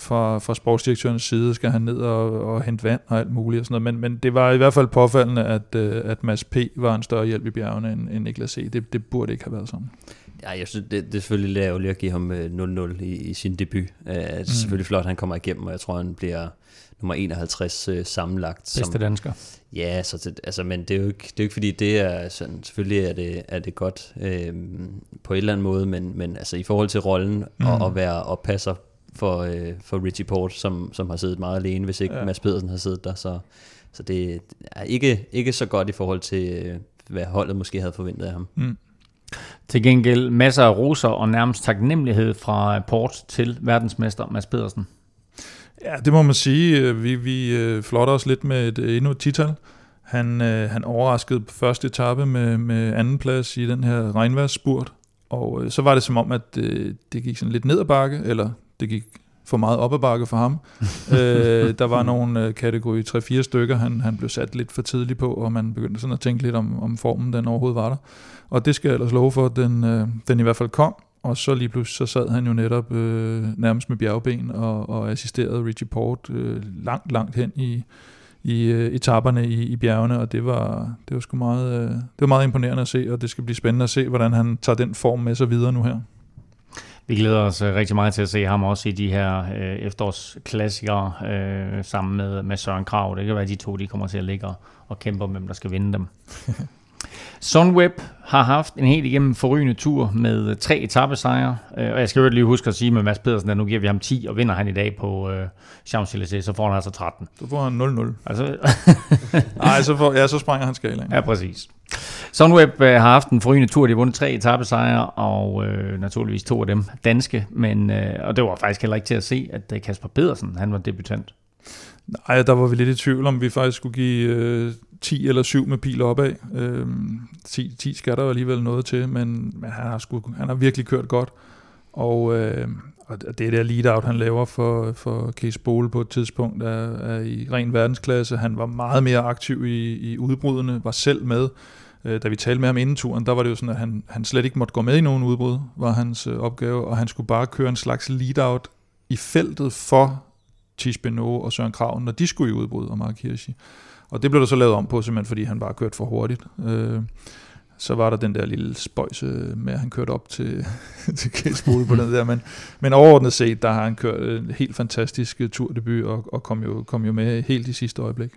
fra, fra sportsdirektørens side, skal han ned og, og hente vand og alt muligt og sådan noget. Men, men det var i hvert fald påfaldende, at, øh, at Mads P. var en større hjælp i bjergene end, end Niklas C. Det, det burde ikke have været sådan. Ja, jeg synes, det, det er selvfølgelig lavligt at give ham 0-0 øh, i, i sin debut. Uh, det er mm. selvfølgelig flot, at han kommer igennem, og jeg tror, han bliver nummer 51 uh, sammenlagt. Bedste som, dansker. Ja, så det, altså, men det er, jo ikke, det er jo ikke fordi, det er sådan, selvfølgelig er det, er det godt øh, på en eller anden måde, men, men altså, i forhold til rollen mm. og at være oppasser for, øh, for Richie Port, som, som har siddet meget alene, hvis ikke ja. Mads Pedersen har siddet der. Så, så det er ikke, ikke så godt i forhold til, øh, hvad holdet måske havde forventet af ham. Mm. Til gengæld masser af roser og nærmest taknemmelighed fra Port til verdensmester Mads Pedersen. Ja, det må man sige. Vi, vi øh, flotter os lidt med et, endnu et tital. Han, øh, han overraskede på første etape med, med anden plads i den her regnværsspurt. Og øh, så var det som om, at øh, det gik sådan lidt ned ad bakke, eller det gik for meget op ad bakke for ham. øh, der var nogle øh, kategori 3-4 stykker, han, han blev sat lidt for tidligt på, og man begyndte sådan at tænke lidt om, om formen, den overhovedet var der. Og det skal jeg ellers love for, at den, øh, den i hvert fald kom. Og så lige pludselig så sad han jo netop øh, nærmest med bjergben og, og assisterede Richie Port øh, langt, langt hen i, i øh, etaperne i, i bjergene, og det var, det var sgu meget, øh, det var meget imponerende at se, og det skal blive spændende at se, hvordan han tager den form med sig videre nu her. Vi glæder os øh, rigtig meget til at se ham også i de her øh, efterårsklassikere øh, sammen med, med Søren Krav. Det kan være, at de to de kommer til at ligge og, og kæmpe om, hvem der skal vinde dem. Sunweb har haft en helt igennem forrygende tur med tre etappesejre. Øh, og jeg skal jo lige huske at sige med Mads Pedersen, at nu giver vi ham 10, og vinder han i dag på uh, Champs-Élysées, så får han altså 13. Så får han 0-0. Altså, Nej, så, får, ja, så springer han skalaen. Ja, præcis. Sunweb øh, har haft en forrygende tur, de har vundet tre etappesejre, og øh, naturligvis to af dem danske, men, øh, og det var faktisk heller ikke til at se, at øh, Kasper Pedersen, han var debutant. Nej, der var vi lidt i tvivl om, vi faktisk skulle give øh, 10 eller 7 med pil opad. Øh, 10, 10 skal der jo alligevel noget til, men, men han, har sku, han har virkelig kørt godt. Og, øh, og det der lead-out, han laver for, for Case Bole på et tidspunkt, er, er i ren verdensklasse. Han var meget mere aktiv i, i udbrudene, var selv med. Øh, da vi talte med ham inden turen, der var det jo sådan, at han, han slet ikke måtte gå med i nogen udbrud, var hans øh, opgave, og han skulle bare køre en slags lead-out i feltet for Tish Benoit og Søren Kraven, når de skulle i udbrud, og Mark Hirschi. Og det blev der så lavet om på, simpelthen fordi han bare kørte for hurtigt. Øh, så var der den der lille spøjse med, at han kørte op til, til Kæsbole på den der. Men, men overordnet set, der har han kørt en helt fantastisk øh, turdebut og, og kom, jo, kom jo med helt i sidste øjeblik.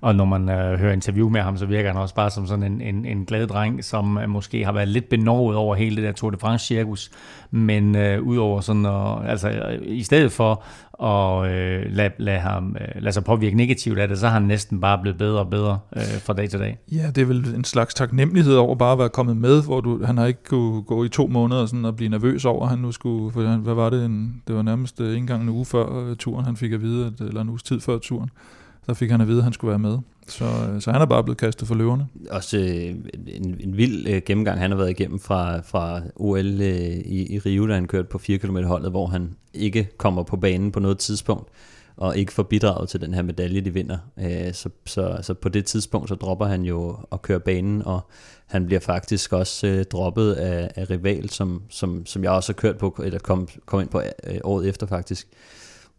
Og når man øh, hører interview med ham, så virker han også bare som sådan en, en, en glad dreng, som øh, måske har været lidt benovet over hele det der Tour de France-cirkus, men øh, udover sådan, at, altså øh, i stedet for at øh, lade, lade, ham, øh, lade sig påvirke negativt af det, så har han næsten bare blevet bedre og bedre øh, fra dag til dag. Ja, det er vel en slags taknemmelighed over bare at være kommet med, hvor du, han har ikke kunne gå i to måneder sådan, og blive nervøs over, at han nu skulle, for han, hvad var det, en, det var nærmest øh, ikke engang en uge før øh, turen, han fik at vide, at, eller en uges tid før turen, så fik han at vide, at han skulle være med. Så, øh, så han er bare blevet kastet for løverne. Også øh, en, en vild øh, gennemgang, han har været igennem fra, fra OL øh, i, i Rio, da han kørte på 4 km holdet, hvor han ikke kommer på banen på noget tidspunkt, og ikke får bidraget til den her medalje, de vinder. Øh, så, så, så på det tidspunkt, så dropper han jo at køre banen, og han bliver faktisk også øh, droppet af, af rival, som, som, som jeg også har kørt på, eller kom, kom ind på øh, året efter faktisk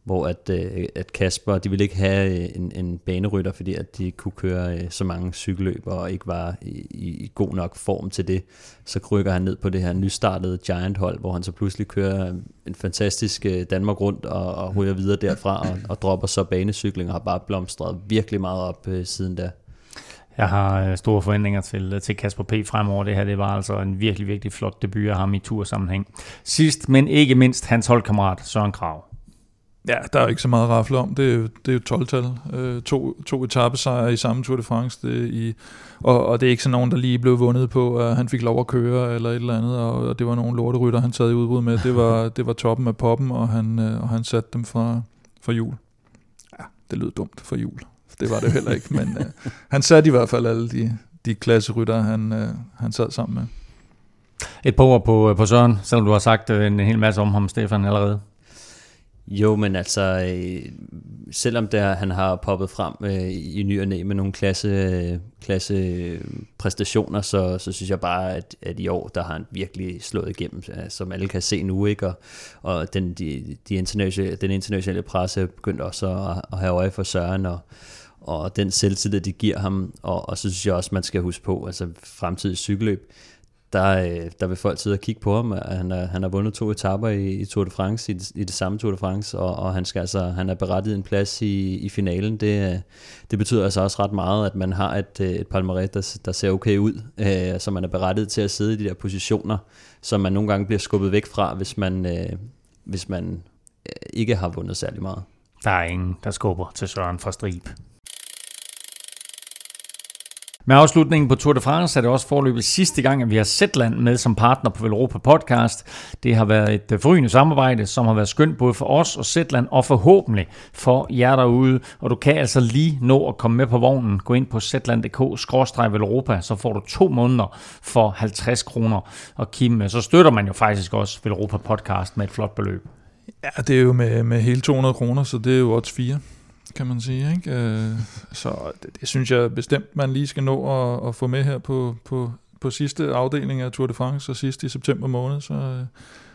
hvor at, øh, at Kasper, de ville ikke have øh, en, en banerytter, fordi at de kunne køre øh, så mange cykelløb og ikke var i, i god nok form til det. Så krykker han ned på det her nystartede Giant-hold, hvor han så pludselig kører øh, en fantastisk øh, Danmark rundt og, og ryger videre derfra og, og dropper så banecykling og har bare blomstret virkelig meget op øh, siden da. Jeg har store forventninger til, til Kasper P. fremover. Det her det var altså en virkelig, virkelig flot debut af ham i tursammenhæng. Sidst, men ikke mindst, hans holdkammerat Søren Krav. Ja, der er ikke så meget at om. Det er det er jo 12-tal. Øh, to, to etappesejre i samme Tour de France. Det i, og, og det er ikke sådan nogen, der lige blev vundet på, at han fik lov at køre eller et eller andet. Og, og det var nogle lorterytter, han sad i udbrud med. Det var, det var toppen af poppen, og han, øh, og han satte dem fra, fra jul. Ja, det lød dumt for jul. Det var det heller ikke, men øh, han satte i hvert fald alle de, de klasserytter, han, øh, han sad sammen med. Et par ord på, på Søren, selvom du har sagt øh, en hel masse om ham, Stefan, allerede. Jo, men altså, øh, selvom der, han har poppet frem øh, i ny og næ med nogle klasse, øh, klasse øh, præstationer, så, så synes jeg bare, at, at i år, der har han virkelig slået igennem, øh, som alle kan se nu, ikke? Og, og den, de, de internationale, den internationale presse er begyndt også at, at have øje for Søren, og, og den selvtillid, de giver ham, og, og så synes jeg også, man skal huske på, altså fremtidig cykelløb, der, øh, der vil folk sidde og kigge på ham. Han, er, han har vundet to etapper i, i Tour de France, i det, i det samme Tour de France, og, og han, skal altså, han er berettiget en plads i, i finalen. Det, øh, det betyder altså også ret meget, at man har et, øh, et palmarès, der, der ser okay ud, øh, så man er berettiget til at sidde i de der positioner, som man nogle gange bliver skubbet væk fra, hvis man, øh, hvis man ikke har vundet særlig meget. Der er ingen, der skubber til Søren fra Strib. Med afslutningen på Tour de France er det også forløbet sidste gang, at vi har Zetland med som partner på Velropa Podcast. Det har været et øh, forrygende samarbejde, som har været skønt både for os og Zetland, og forhåbentlig for jer derude. Og du kan altså lige nå at komme med på vognen. Gå ind på zetland.dk-velropa, så får du to måneder for 50 kroner. Og Kim, øh, så støtter man jo faktisk også Velropa Podcast med et flot beløb. Ja, det er jo med, med hele 200 kroner, så det er jo odds 4 kan man sige. Ikke? Øh, så det, det synes jeg bestemt, man lige skal nå at, at få med her på, på, på sidste afdeling af Tour de France, og sidst i september måned, så,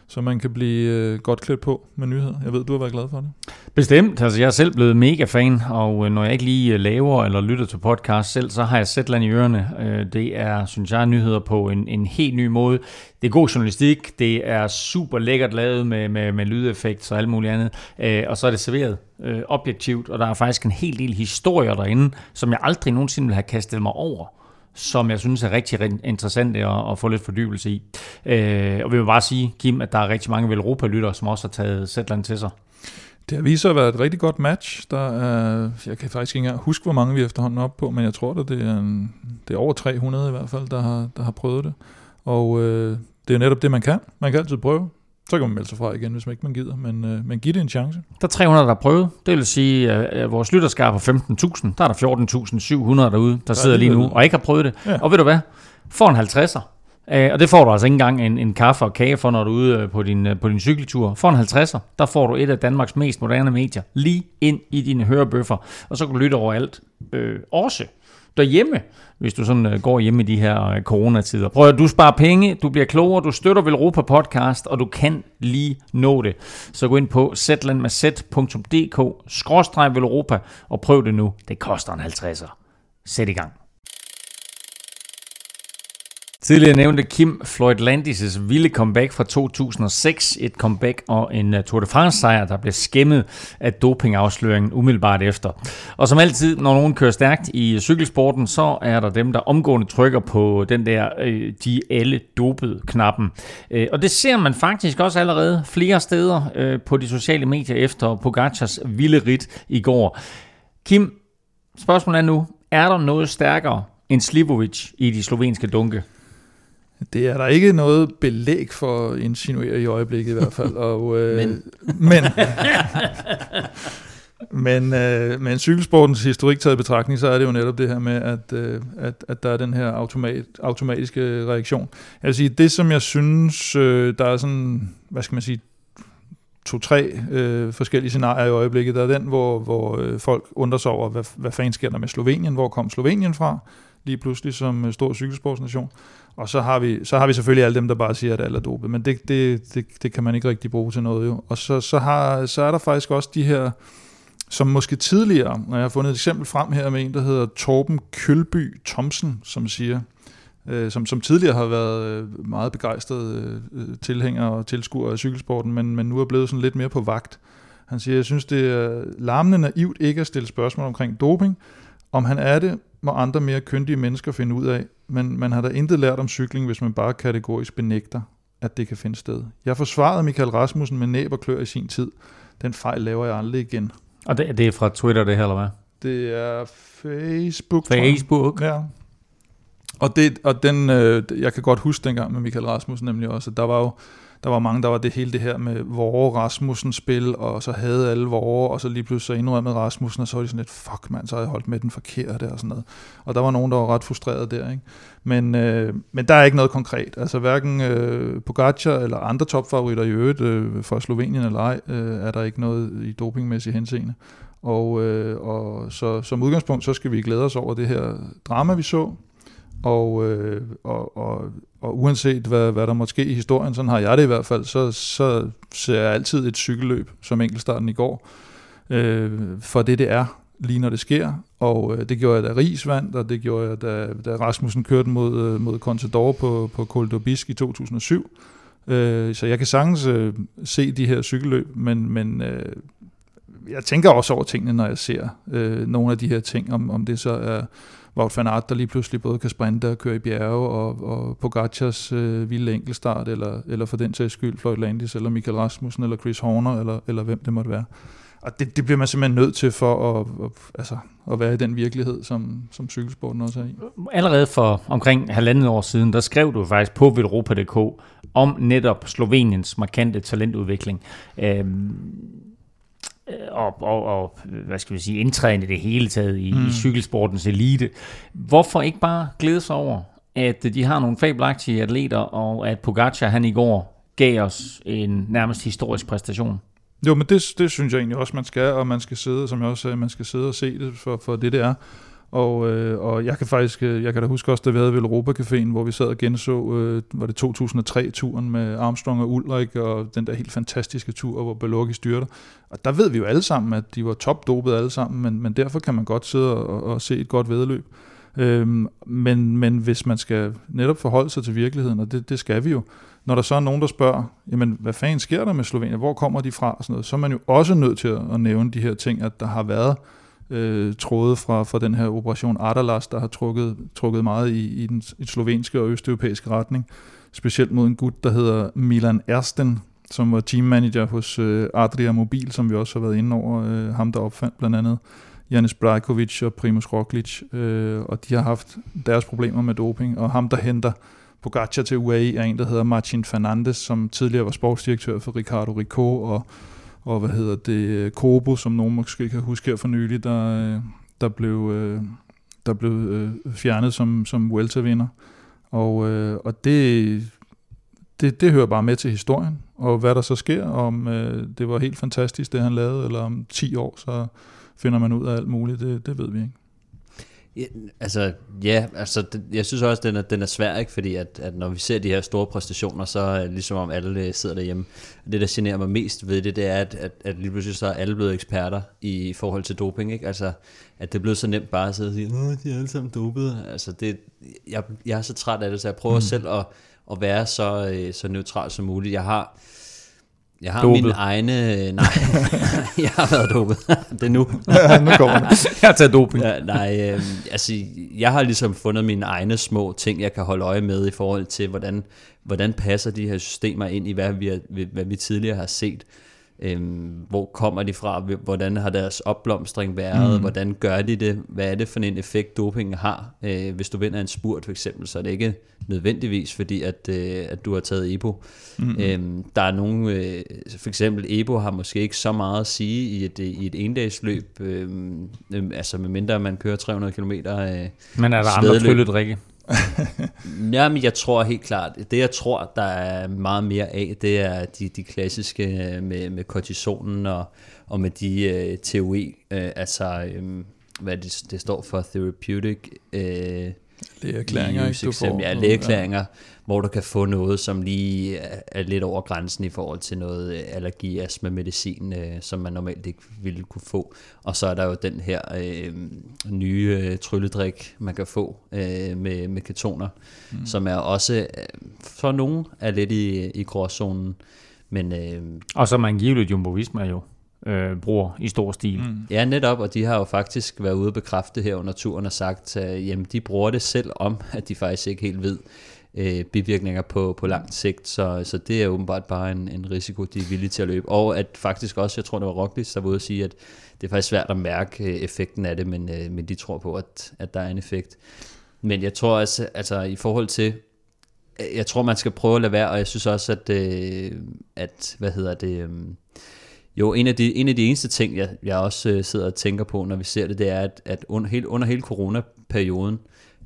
så man kan blive øh, godt klædt på med nyheder. Jeg ved, du har været glad for det. Bestemt. Altså, jeg er selv blevet mega fan, og øh, når jeg ikke lige øh, laver eller lytter til podcast selv, så har jeg Zetland i ørerne. Øh, det er, synes jeg, nyheder på en, en helt ny måde. Det er god journalistik, det er super lækkert lavet med, med, med lydeffekt og alt muligt andet, og så er det serveret objektivt, og der er faktisk en hel del historier derinde, som jeg aldrig nogensinde ville have kastet mig over som jeg synes er rigtig interessant at, at få lidt fordybelse i. Øh, og vi vil bare sige, Kim, at der er rigtig mange Velropa-lyttere, som også har taget Zetland til sig. Det har vist sig at være et rigtig godt match. Der er, jeg kan faktisk ikke engang huske, hvor mange vi efterhånden er op på, men jeg tror, at det er, en, det er over 300 i hvert fald, der har, der har prøvet det. Og øh, det er netop det, man kan. Man kan altid prøve. Så kan man melde sig fra igen, hvis man ikke man gider, men, øh, men giv det en chance. Der er 300, der har prøvet. Det vil sige, at vores lytterskab på 15.000, der er der 14.700 derude, der ja, sidder lige nu og ikke har prøvet det. Ja. Og ved du hvad? Får en 50'er. Øh, og det får du altså ikke engang en, en kaffe og kage for, når du er ude øh, på din, øh, på din cykeltur. For en 50'er, der får du et af Danmarks mest moderne medier lige ind i dine hørebøffer, og så kan du lytte overalt. Øh, også derhjemme, hvis du sådan øh, går hjemme i de her coronatider. Prøv at du sparer penge, du bliver klogere, du støtter Velropa Podcast, og du kan lige nå det. Så gå ind på zlandmadsæt.dk, skråstreg Velropa, og prøv det nu. Det koster en 50'er. Sæt i gang. Tidligere nævnte Kim Floyd Landis' vilde comeback fra 2006. Et comeback og en øh, Tour de France sejr, der blev skæmmet af dopingafsløringen umiddelbart efter. Og som altid, når nogen kører stærkt i cykelsporten, så er der dem, der omgående trykker på den der øh, de alle dopede knappen. Øh, og det ser man faktisk også allerede flere steder øh, på de sociale medier efter Pogacars vilde rit i går. Kim, spørgsmålet er nu, er der noget stærkere end Slivovic i de slovenske dunke? Det er der ikke noget belæg for at insinuere i øjeblikket i hvert fald. Og, øh, men men, men, øh, men cykelsportens historik taget i betragtning, så er det jo netop det her med, at, øh, at, at der er den her automat, automatiske reaktion. Jeg vil sige, det som jeg synes, øh, der er sådan, hvad skal man sige, to-tre øh, forskellige scenarier i øjeblikket. Der er den, hvor, hvor øh, folk undrer sig over, hvad, hvad fanden sker der med Slovenien? Hvor kom Slovenien fra? Lige pludselig som øh, stor cykelsportsnation. Og så har, vi, så har vi selvfølgelig alle dem, der bare siger, at alt er dopet, men det, det, det, det kan man ikke rigtig bruge til noget jo. Og så, så, har, så er der faktisk også de her, som måske tidligere, når jeg har fundet et eksempel frem her med en, der hedder Torben Kølby Thomsen, som siger, øh, som, som tidligere har været øh, meget begejstret øh, tilhænger og tilskuer af cykelsporten, men, men nu er blevet sådan lidt mere på vagt. Han siger, jeg synes, det er larmende naivt ikke at stille spørgsmål omkring doping. Om han er det, må andre mere kyndige mennesker finde ud af, men man har da intet lært om cykling, hvis man bare kategorisk benægter, at det kan finde sted. Jeg forsvarede Michael Rasmussen med næb og klør i sin tid. Den fejl laver jeg aldrig igen. Og det, det er fra Twitter, det her, eller hvad? Det er Facebook. Facebook. Ja. Og, det, og den, øh, jeg kan godt huske dengang med Michael Rasmussen nemlig også, at der var jo der var mange, der var det hele det her med Vore Rasmussen spil, og så havde alle Vore, og så lige pludselig så indrømmede Rasmussen, og så var de sådan lidt, fuck mand, så havde jeg holdt med den forkerte og sådan noget. Og der var nogen, der var ret frustreret der, ikke? Men, øh, men der er ikke noget konkret. Altså hverken øh, Pogacar eller andre topfavoritter i øvrigt, øh, fra Slovenien eller ej, øh, er der ikke noget i dopingmæssig henseende. Og, øh, og så som udgangspunkt, så skal vi glæde os over det her drama, vi så, og, øh, og, og, og uanset hvad, hvad der måtte ske i historien, sådan har jeg det i hvert fald, så, så ser jeg altid et cykelløb, som enkeltstarten i går, øh, for det det er, lige når det sker. Og øh, det gjorde jeg, da Ries vandt, og det gjorde jeg, da, da Rasmussen kørte mod, øh, mod Contador på, på Col d'Aubisque i 2007. Øh, så jeg kan sagtens øh, se de her cykelløb, men, men øh, jeg tænker også over tingene, når jeg ser øh, nogle af de her ting, om, om det så er Wout van Aert, der lige pludselig både kan sprinte og køre i bjerge, og, og Pogacars øh, vilde enkeltstart, eller, eller for den sags skyld Floyd Landis, eller Michael Rasmussen, eller Chris Horner, eller, eller hvem det måtte være. Og det, det bliver man simpelthen nødt til for at, at, altså, at være i den virkelighed, som, som cykelsporten også er i. Allerede for omkring halvandet år siden, der skrev du faktisk på Velropa.dk om netop Sloveniens markante talentudvikling. Øhm, og, og, og, hvad skal vi sige, indtræne det hele taget i, mm. i cykelsportens elite. Hvorfor ikke bare glæde sig over, at de har nogle fabelagtige atleter, og at Pogacar han i går gav os en nærmest historisk præstation? Jo, men det, det synes jeg egentlig også, man skal, og man skal sidde, som jeg også sagde, man skal sidde og se det for, for det, det er. Og, øh, og jeg kan faktisk, øh, jeg kan da huske også, da vi havde ved Europa Caféen, hvor vi sad og genså, øh, var det 2003-turen med Armstrong og Ulrik, og den der helt fantastiske tur, hvor Beloki styrter. Og der ved vi jo alle sammen, at de var topdopet alle sammen, men, men derfor kan man godt sidde og, og se et godt vedløb. Øhm, men, men hvis man skal netop forholde sig til virkeligheden, og det, det skal vi jo, når der så er nogen, der spørger, jamen hvad fanden sker der med Slovenien, hvor kommer de fra, og sådan noget, så er man jo også nødt til at, at nævne de her ting, at der har været øh, tråde fra, fra den her operation Adalas, der har trukket, trukket meget i, i den i slovenske og østeuropæiske retning. Specielt mod en gut, der hedder Milan Ersten, som var teammanager hos øh, Adria Mobil, som vi også har været inde over. Øh, ham, der opfandt blandt andet Janis Brajkovic og Primus Roglic. Øh, og de har haft deres problemer med doping. Og ham, der henter Pogacar til UAE, er en, der hedder Martin Fernandes, som tidligere var sportsdirektør for Ricardo Rico og og hvad hedder det, øh, Kobo, som nogen måske kan huske her for nylig, der, øh, der blev, øh, der blev fjernet som, som weltervinder. Og, og det, det, det hører bare med til historien, og hvad der så sker, om det var helt fantastisk, det han lavede, eller om 10 år, så finder man ud af alt muligt, det, det ved vi ikke. Ja, altså, ja, altså, det, jeg synes også, at den er, den er svær, ikke? fordi at, at når vi ser de her store præstationer, så er det ligesom om alle øh, sidder derhjemme. Det, der generer mig mest ved det, det er, at, at, at lige pludselig så er alle blevet eksperter i forhold til doping. Ikke? Altså, at det er blevet så nemt bare at sidde og sige, Åh, de er alle sammen dopede. Altså, det, jeg, jeg er så træt af det, så jeg prøver mm. selv at, at være så, øh, så neutral som muligt. Jeg har jeg har dopet. mine egne... Nej, jeg har været dopet. det er nu. ja, nu kommer det. Jeg har taget doping. Ja, nej, øh, altså, jeg har ligesom fundet mine egne små ting, jeg kan holde øje med i forhold til, hvordan, hvordan passer de her systemer ind i, hvad vi, hvad vi tidligere har set. Øhm, hvor kommer de fra? Hvordan har deres opblomstring været? Mm. Hvordan gør de det? Hvad er det for en effekt, doping har? Øh, hvis du vinder en spurt for eksempel, så er det ikke nødvendigvis fordi, at, øh, at du har taget EPO. Mm. Øhm, der er nogle, øh, for eksempel EPO har måske ikke så meget at sige i et, i et endagsløb, øh, øh, altså medmindre man kører 300 km. Øh, Men er der andre trylledrikke? Jamen, jeg tror helt klart, det jeg tror, der er meget mere af, det er de, de klassiske øh, med, med kortisonen og, og med de uh, TOE, uh, altså um, hvad det, det står for, therapeutic uh, lægeerklæringer, ikke? Du får, ja, lægeerklæringer, ja. Hvor du kan få noget, som lige er lidt over grænsen i forhold til noget allergi, astma, medicin, øh, som man normalt ikke ville kunne få. Og så er der jo den her øh, nye øh, trylledrik, man kan få øh, med, med ketoner, mm. som er også øh, for nogen er lidt i, i gråzonen. Men, øh, og som angiveligt Jumbo Visma jo øh, bruger i stor stil. Mm. Ja, netop, og de har jo faktisk været ude og bekræfte her under turen og sagt, at jamen, de bruger det selv om, at de faktisk ikke helt ved øh, bivirkninger på, på lang sigt, så, så det er åbenbart bare en, en risiko, de er villige til at løbe. Og at faktisk også, jeg tror det var Roglic, der var ude at sige, at det er faktisk svært at mærke øh, effekten af det, men, øh, men de tror på, at, at der er en effekt. Men jeg tror også, altså i forhold til, øh, jeg tror man skal prøve at lade være, og jeg synes også, at, øh, at hvad hedder det, øh, jo, en af de, en af de eneste ting, jeg, jeg også øh, sidder og tænker på, når vi ser det, det er, at, at under, hele, under hele coronaperioden,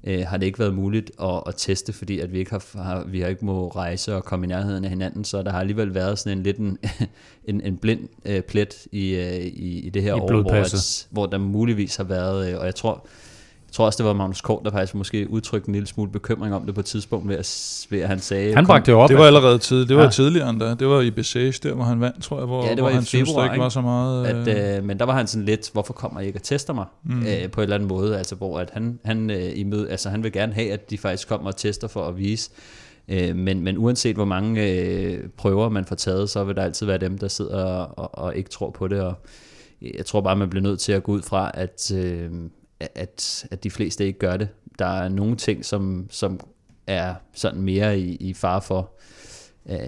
øh, har det ikke været muligt at, at teste, fordi at vi ikke har, har, vi har ikke må rejse og komme i nærheden af hinanden, så der har alligevel været sådan en lidt en, en, en blind øh, plet i, øh, i, i det her I år, hvor, at, hvor der muligvis har været, øh, og jeg tror, tror også, det var Magnus Kort, der faktisk måske udtrykte en lille smule bekymring om det på et tidspunkt, ved at, ved at han sagde... Han bragte det op. Det var allerede tid. Det var ja. tidligere end da. Det var i Bessage, der hvor han vandt, tror jeg, hvor, ja, det var hvor han februar, synes, ikke var så meget... At, øh, men der var han sådan lidt, hvorfor kommer jeg ikke og tester mig? Mm. Øh, på en eller anden måde, altså hvor at han, han, øh, i møde, altså, han vil gerne have, at de faktisk kommer og tester for at vise, Øh, men, men uanset hvor mange øh, prøver man får taget, så vil der altid være dem, der sidder og, og ikke tror på det. Og jeg tror bare, man bliver nødt til at gå ud fra, at, øh, at, at de fleste ikke gør det. Der er nogle ting, som, som er sådan mere i, i far for. Øh,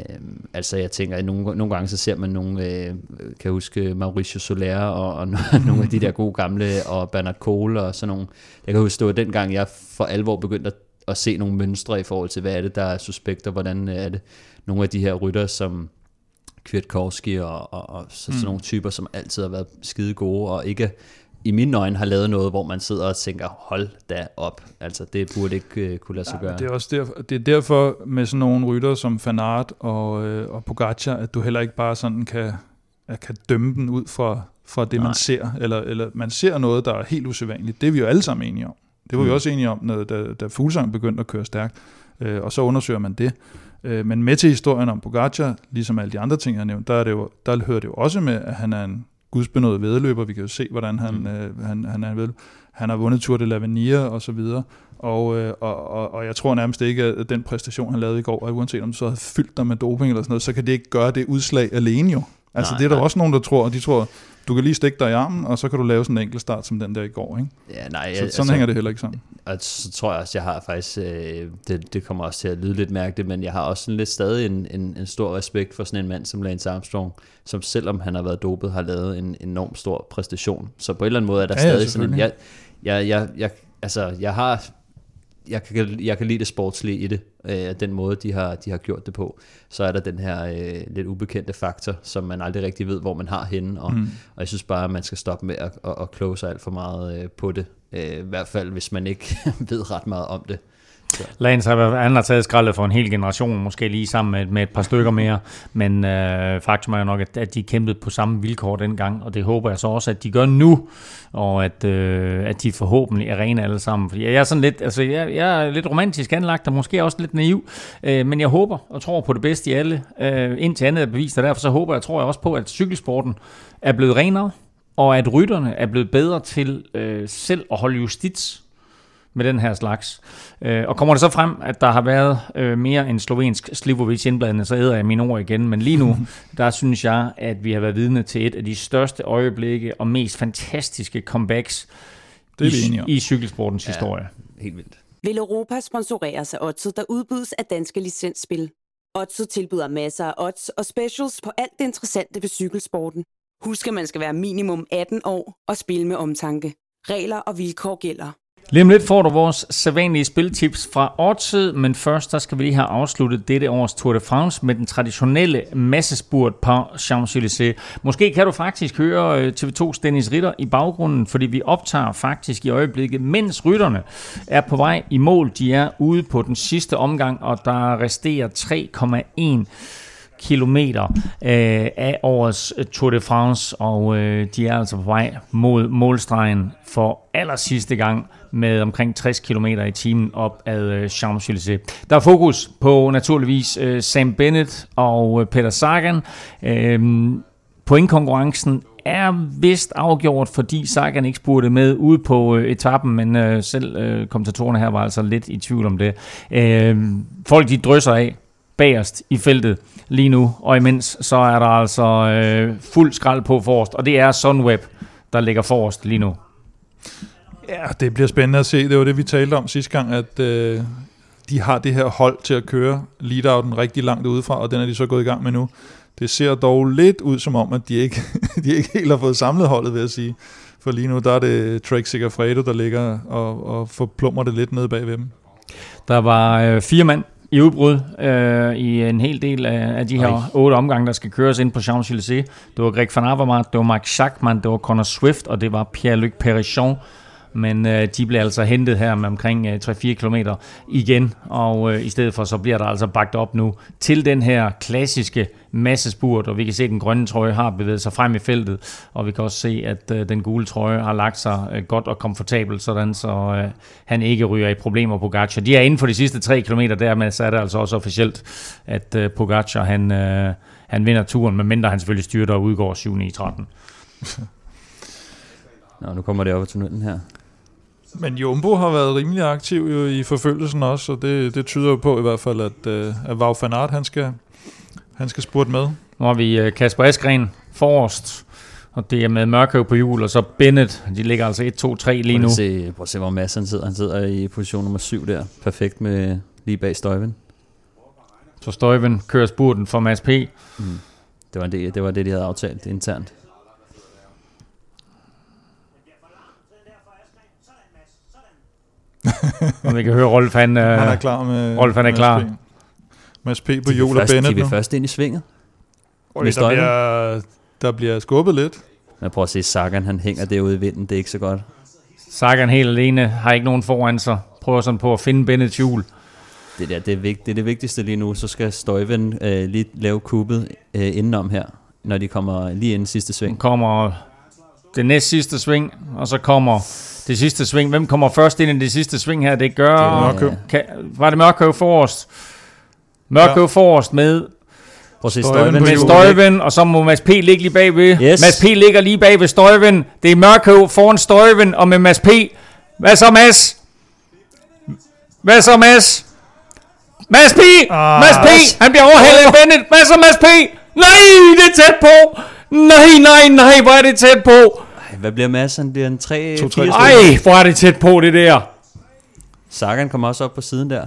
altså jeg tænker, at nogle, nogle gange så ser man nogle, øh, kan huske Mauricio Soler og, og nogle af de der gode gamle, og Bernard Cole og sådan nogle. Jeg kan huske, det var dengang, jeg for alvor begyndte at, at se nogle mønstre i forhold til, hvad er det, der er suspekt, og hvordan er det. Nogle af de her rytter, som Kwiatkowski og, og, og så, sådan mm. nogle typer, som altid har været skide gode, og ikke i mine øjne har lavet noget, hvor man sidder og tænker, hold da op. Altså, det burde ikke uh, kunne lade sig ja, gøre. Det er også derfor, det er derfor med sådan nogle rytter som Fanart og, øh, og Pogacar, at du heller ikke bare sådan kan, kan dømme den ud fra, fra det, Nej. man ser. Eller, eller man ser noget, der er helt usædvanligt. Det er vi jo alle sammen enige om. Det var mm. vi også enige om, når, da, da Fuglsang begyndte at køre stærkt. Øh, og så undersøger man det. Øh, men med til historien om Pogacar, ligesom alle de andre ting, jeg nævnt, der, er det jo, der hører det jo også med, at han er en gudsbenået vedløber. Vi kan jo se, hvordan han, mm. øh, han, han er ved. Han har vundet Tour de l'Avenir og så videre. Og, øh, og, og, og jeg tror nærmest ikke, at den præstation, han lavede i går, at uanset om du så havde fyldt dig med doping eller sådan noget, så kan det ikke gøre det udslag alene jo. Altså nej, det er der nej. også nogen, der tror, og de tror, du kan lige stikke dig i armen, og så kan du lave sådan en enkelt start som den der i går. Ikke? Ja, nej, så, sådan altså, hænger det heller ikke sammen. Og så tror jeg også, jeg har faktisk, øh, det, det kommer også til at lyde lidt mærkeligt, men jeg har også sådan lidt stadig en, en, en stor respekt for sådan en mand som Lance Armstrong, som selvom han har været dopet, har lavet en enorm stor præstation. Så på en eller anden måde er der ja, stadig ja, sådan en, jeg, jeg, jeg, jeg, altså, jeg har jeg kan, jeg kan lide det sportslige i det, øh, den måde, de har, de har gjort det på. Så er der den her øh, lidt ubekendte faktor, som man aldrig rigtig ved, hvor man har henne, og, mm. og jeg synes bare, at man skal stoppe med at, at, at sig alt for meget øh, på det. Øh, I hvert fald, hvis man ikke ved ret meget om det. Lance har, han har taget skraldet for en hel generation, måske lige sammen med, med et par stykker mere, men øh, faktum er jo nok, at, at de kæmpede på samme vilkår dengang, og det håber jeg så også, at de gør nu, og at, øh, at de forhåbentlig er rene alle sammen. Fordi jeg er sådan lidt, altså jeg, jeg er lidt romantisk anlagt, og måske også lidt naiv, øh, men jeg håber og tror på det bedste i alle, øh, indtil andet er bevist, og derfor så håber jeg, tror jeg også på, at cykelsporten er blevet renere, og at rytterne er blevet bedre til øh, selv at holde justits med den her slags. Øh, og kommer det så frem, at der har været øh, mere end slovensk Slivovic indblandende, så æder jeg mine ord igen. Men lige nu, der synes jeg, at vi har været vidne til et af de største øjeblikke og mest fantastiske comebacks det er i, i cykelsportens ja, historie. Helt vildt. Vil Europa sponsoreres af Odset, der udbydes af danske licensspil? Odset tilbyder masser af odds og specials på alt det interessante ved cykelsporten. Husk, at man skal være minimum 18 år og spille med omtanke. Regler og vilkår gælder. Lige om lidt får du vores sædvanlige spiltips fra Årtid, men først der skal vi lige have afsluttet dette års Tour de France med den traditionelle massespurt på Champs-Élysées. Måske kan du faktisk høre øh, TV2's Dennis Ritter i baggrunden, fordi vi optager faktisk i øjeblikket, mens rytterne er på vej i mål. De er ude på den sidste omgang, og der resterer 3,1 kilometer øh, af årets Tour de France, og øh, de er altså på vej mod målstregen for aller sidste gang med omkring 60 km i timen op ad øh, Champs-Élysées. Der er fokus på naturligvis øh, Sam Bennett og øh, Peter Sagan. Øhm, pointkonkurrencen er vist afgjort, fordi Sagan ikke spurgte med ude på øh, etappen, men øh, selv øh, kommentatorerne her var altså lidt i tvivl om det. Øh, folk de drysser af bagerst i feltet lige nu, og imens så er der altså øh, fuld skrald på forrest, og det er Sunweb, der ligger forrest lige nu. Ja, det bliver spændende at se. Det var det, vi talte om sidste gang, at øh, de har det her hold til at køre lead-outen rigtig langt udefra, og den er de så gået i gang med nu. Det ser dog lidt ud som om, at de ikke, de ikke helt har fået samlet holdet, vil jeg sige. For lige nu, der er det Trek Segafredo, der ligger og, og forplummer det lidt ned bag ved dem. Der var øh, fire mand i udbrud øh, i en hel del af, af de her Ej. otte omgange, der skal køres ind på Champs-Élysées. Det var Greg van Avermaet, det var Mark Schachmann, det var Conor Swift, og det var Pierre-Luc Perichon, men øh, de bliver altså hentet her med omkring øh, 3-4 km igen, og øh, i stedet for så bliver der altså bagt op nu til den her klassiske massespurt, og vi kan se, at den grønne trøje har bevæget sig frem i feltet, og vi kan også se, at øh, den gule trøje har lagt sig øh, godt og komfortabelt, sådan så øh, han ikke ryger i problemer på Pogacar. De er inden for de sidste 3 km, dermed så er det altså også officielt, at øh, Pogacar han, øh, han vinder turen, medmindre han selvfølgelig styrter og udgår 7 i 13. Nå, nu kommer det op i tunnelen her. Men Jumbo har været rimelig aktiv jo i forfølgelsen også, og det, det tyder jo på i hvert fald, at, uh, at Wout van Aert, han skal, han skal spurte med. Nu har vi uh, Kasper Askren forrest, og det er med Mørkøv på hjul, og så Bennett. De ligger altså 1, 2, 3 lige nu. Prøv at se, prøv at se hvor Mads han sidder. Han sidder i position nummer 7 der. Perfekt med lige bag Støjven. Så Støjven kører spurten for Mads P. Mm. Det, var det, det var det, de havde aftalt internt. og vi kan høre, Rolf han, uh, han er klar med Rolf han er klar. Mads P. på jul og Bennett De vil nu. først ind i svinget. Oj, der, bliver, der bliver skubbet lidt. Men prøv at se, Sagan han hænger derude i vinden. Det er ikke så godt. Sagan helt alene, har ikke nogen foran sig. Prøver sådan på at finde Bennets hjul. Det, der, det, er, vigt, det er det vigtigste lige nu. Så skal Støjven øh, lige lave kuppet øh, indenom her, når de kommer lige inden sidste sving. Nu kommer det næst sidste sving, og så kommer det sidste sving. Hvem kommer først ind i det sidste sving her? Det gør... Det er Mørkøv. Kan, var det Mørkøv forrest? Mørkøv ja. forrest med Prøv at se Støjven med. Støjven, og så må Mads P. ligge lige bagved. Yes. Mads P. ligger lige bag ved Støjven. Det er Mørkøv foran Støjven, og med Mads P. Hvad så, Mads? Hvad så, Mads? Mads P. Ah. Mads P. Han bliver overhældet af Bennett. Hvad så, Mads P. Nej, det er tæt på. Nej, nej, nej, hvor er det tæt på. Hvad bliver Mads? Han bliver en 3 To, 4 tre. Ej, hvor er det tæt på, det der. Sagan kommer også op på siden der.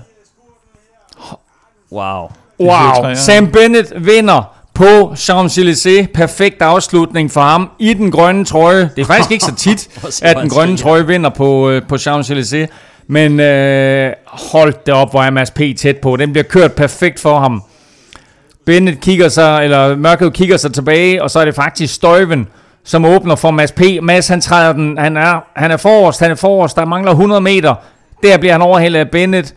Wow. Wow. Sam Bennett vinder på Champs-Élysées. Perfekt afslutning for ham i den grønne trøje. Det er faktisk ikke så tit, at den grønne trøje vinder på, øh, på Champs-Élysées. Men øh, hold det op, hvor er Mads P. tæt på. Den bliver kørt perfekt for ham. Bennett kigger sig, eller Mørkøv kigger sig tilbage, og så er det faktisk Støjven, som åbner for Mads P. Mads, han træder den, han er, han er forrest, han er forrest, der mangler 100 meter. Der bliver han overhældet af Bennett.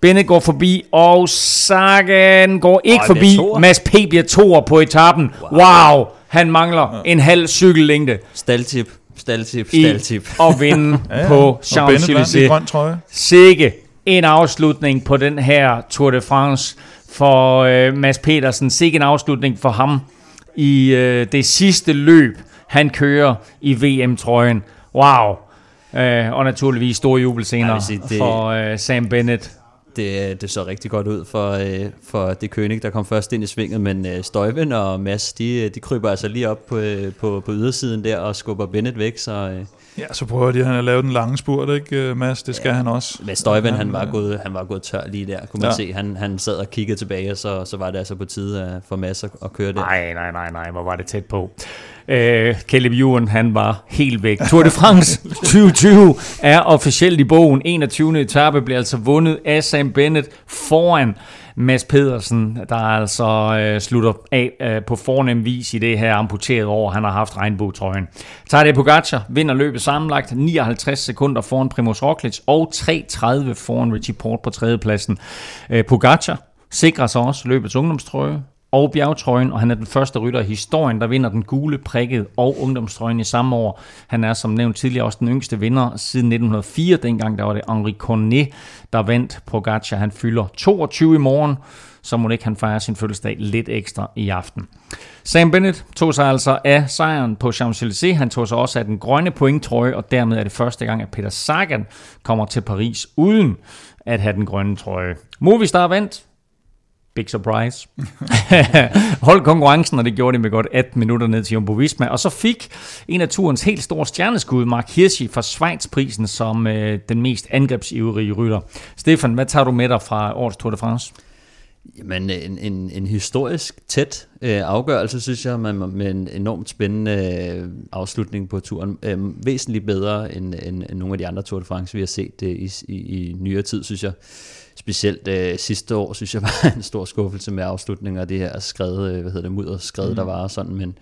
Bennett går forbi, og Sagan går ikke Ej, forbi. Mads P. bliver toer på etappen. Wow, wow han mangler en halv cykellængde Staltip. Staltip. i Staltip. at vinde Ja, ja. på i Champs-Élysées. Sikke en afslutning på den her Tour de France for øh, Mads Petersen. Sikke en afslutning for ham i øh, det sidste løb, han kører i VM-trøjen. Wow. Øh, og naturligvis store jubelscener sige, det- for øh, Sam Bennett. Det, det så rigtig godt ud for, øh, for det König, der kom først ind i svinget, men øh, Støjven og Mads, de, de kryber altså lige op på, øh, på, på ydersiden der og skubber Bennett væk, så øh, Ja, så prøver de han at lave den lange spurt, ikke øh, Mads? Det skal ja. han også. men Støjven, han Han, var, gået, han var gået tør lige der, kunne man Ja. se. Han, han sad og kiggede tilbage, og så, så var det altså på tide øh, for Mads at, at køre det. Nej, nej, nej, nej, hvor var det tæt på. Øh, Caleb Ewan, han var helt væk. Tour de France 2020 er officielt i bogen. 21. etape bliver altså vundet af Sam Bennett foran Mads Pedersen, der altså øh, slutter af øh, på fornem vis i det her amputerede år, han har haft regnbuetrøjen. Tadej Pogacar vinder løbet sammenlagt 59 sekunder foran Primoz Roglic og 3.30 foran Richie Port på tredjepladsen. Øh, Pogacar sikrer sig også løbets ungdomstrøje og bjergtrøjen, og han er den første rytter i historien, der vinder den gule, prikket og ungdomstrøjen i samme år. Han er som nævnt tidligere også den yngste vinder siden 1904, dengang der var det Henri Cornet, der vandt Pogacar. Han fylder 22 i morgen, så må ikke han fejre sin fødselsdag lidt ekstra i aften. Sam Bennett tog sig altså af sejren på Champs-Élysées. Han tog sig også af den grønne pointtrøje, og dermed er det første gang, at Peter Sagan kommer til Paris uden at have den grønne trøje. Movistar vandt Big surprise. Hold konkurrencen, og det gjorde de med godt 18 minutter ned til Jumbo Visma. Og så fik en af turens helt store stjerneskud, Mark Hirschi fra Schweiz-prisen, som øh, den mest angrebsivrige rytter. Stefan, hvad tager du med dig fra årets Tour de France? Jamen, en, en, en historisk tæt øh, afgørelse, synes jeg, med, med en enormt spændende øh, afslutning på turen. Øh, væsentligt bedre end, end, end nogle af de andre Tour de France, vi har set øh, i, i, i nyere tid, synes jeg. Specielt øh, sidste år, synes jeg, var en stor skuffelse med afslutningen af det her skred, øh, hvad hedder det, mudderskred, mm. der var sådan, men,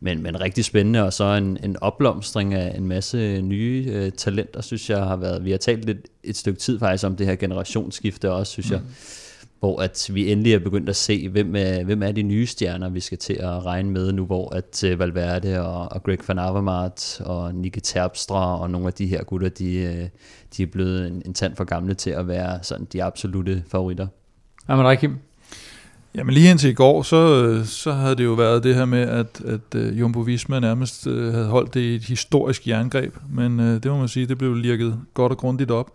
men, men rigtig spændende, og så en, en opblomstring af en masse nye øh, talenter, synes jeg har været. Vi har talt lidt et stykke tid faktisk om det her generationsskifte også, synes mm. jeg hvor at vi endelig er begyndt at se, hvem er, hvem er de nye stjerner, vi skal til at regne med nu, hvor at uh, Valverde og, og Greg van Avermaet og Nicky Terpstra og nogle af de her gutter, de, uh, de er blevet en, en tand for gamle til at være sådan de absolute favoritter. Ja, men Kim? Jamen lige indtil i går, så, så havde det jo været det her med, at, at uh, Jumbo Visma nærmest havde holdt det i et historisk jerngreb, men det må man sige, det blev lirket godt og grundigt op.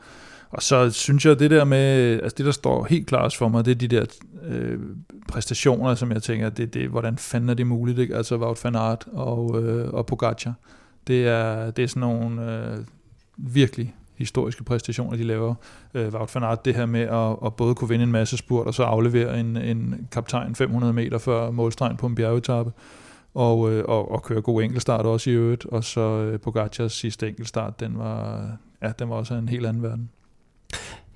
Og så synes jeg, det der med, altså det der står helt klart for mig, det er de der øh, præstationer, som jeg tænker, det, det, hvordan fanden er det muligt, ikke? Altså Wout van Aert og, øh, og Pogacar. Det er, det er sådan nogle øh, virkelig historiske præstationer, de laver. Øh, Wout van Aert, det her med at, at både kunne vinde en masse spurt, og så aflevere en, en kaptajn 500 meter før målstregen på en bjergetappe, og, øh, og, og køre god enkeltstart også i øvrigt, og så øh, Pogacars sidste enkeltstart, den var, ja, den var også en helt anden verden.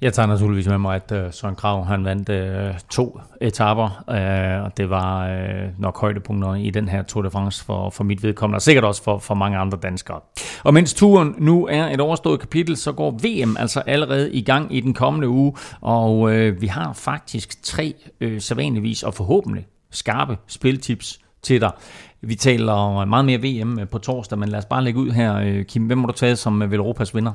Jeg tager naturligvis med mig, at øh, Søren Krav han vandt øh, to etaper, øh, og det var øh, nok højdepunkter i den her Tour de France for, for mit vedkommende, og sikkert også for, for mange andre danskere. Og mens turen nu er et overstået kapitel, så går VM altså allerede i gang i den kommende uge, og øh, vi har faktisk tre øh, sædvanligvis og forhåbentlig skarpe spiltips til dig. Vi taler meget mere VM øh, på torsdag, men lad os bare lægge ud her. Øh, Kim, hvem har du tage som Europas vinder?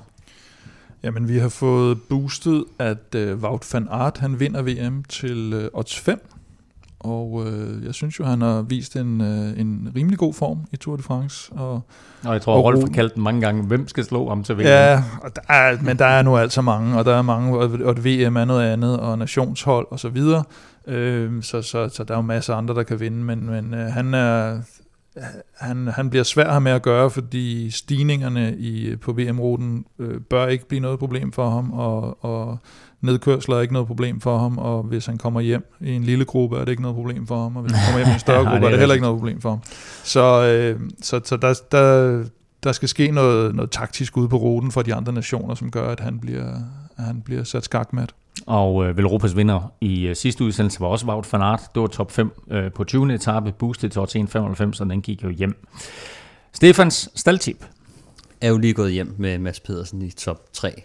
Jamen, vi har fået boostet, at uh, Wout van Aert, han vinder VM til uh, odds 5. Og uh, jeg synes jo, han har vist en, uh, en rimelig god form i Tour de France. Og, og jeg tror, Rolf har kaldt den mange gange, hvem skal slå ham til VM? Ja, og der er, men der er nu altså mange, og der er mange, og VM er noget andet, og nationshold og så videre. Uh, så, så, så der er jo masser af andre, der kan vinde, men, men uh, han er han, han bliver svær her med at gøre, fordi stigningerne i, på VM-ruten øh, bør ikke blive noget problem for ham, og, og nedkørsler er ikke noget problem for ham, og hvis han kommer hjem i en lille gruppe, er det ikke noget problem for ham, og hvis han kommer hjem i en større gruppe, er det heller ikke noget problem for ham. Så, øh, så, så der, der, der skal ske noget, noget taktisk ude på ruten for de andre nationer, som gør, at han bliver, at han bliver sat skakmat. Og øh, Velropas vinder i øh, sidste udsendelse var også Wout van Aert. Det var top 5 øh, på 20. etape, boostet til 1.95, så den gik jo hjem. Stefans staldtip. Er jo lige gået hjem med Mads Pedersen i top 3.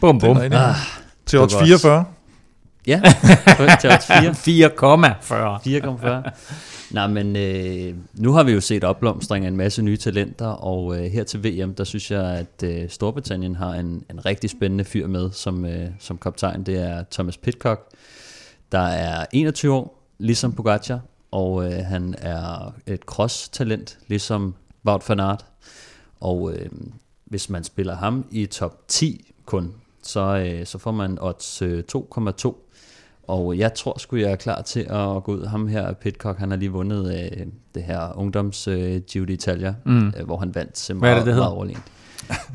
Bum, bum. Ah, til odds 44. Ja, til odds 4. 4,40. 4,40. Nej, men øh, nu har vi jo set opblomstring af en masse nye talenter, og øh, her til VM, der synes jeg, at øh, Storbritannien har en, en rigtig spændende fyr med som, øh, som kaptajn. Det er Thomas Pitcock, der er 21 år, ligesom Pogacar, og øh, han er et cross-talent, ligesom Wout van Aert. Og øh, hvis man spiller ham i top 10 kun, så, øh, så får man odds øh, 2,2 og jeg tror sgu, jeg er klar til at gå ud. Ham her, Pitcock, han har lige vundet øh, det her ungdoms øh, Giro d'Italia, mm. øh, hvor han vandt meget, Hvad er det, det hedder? overlegent.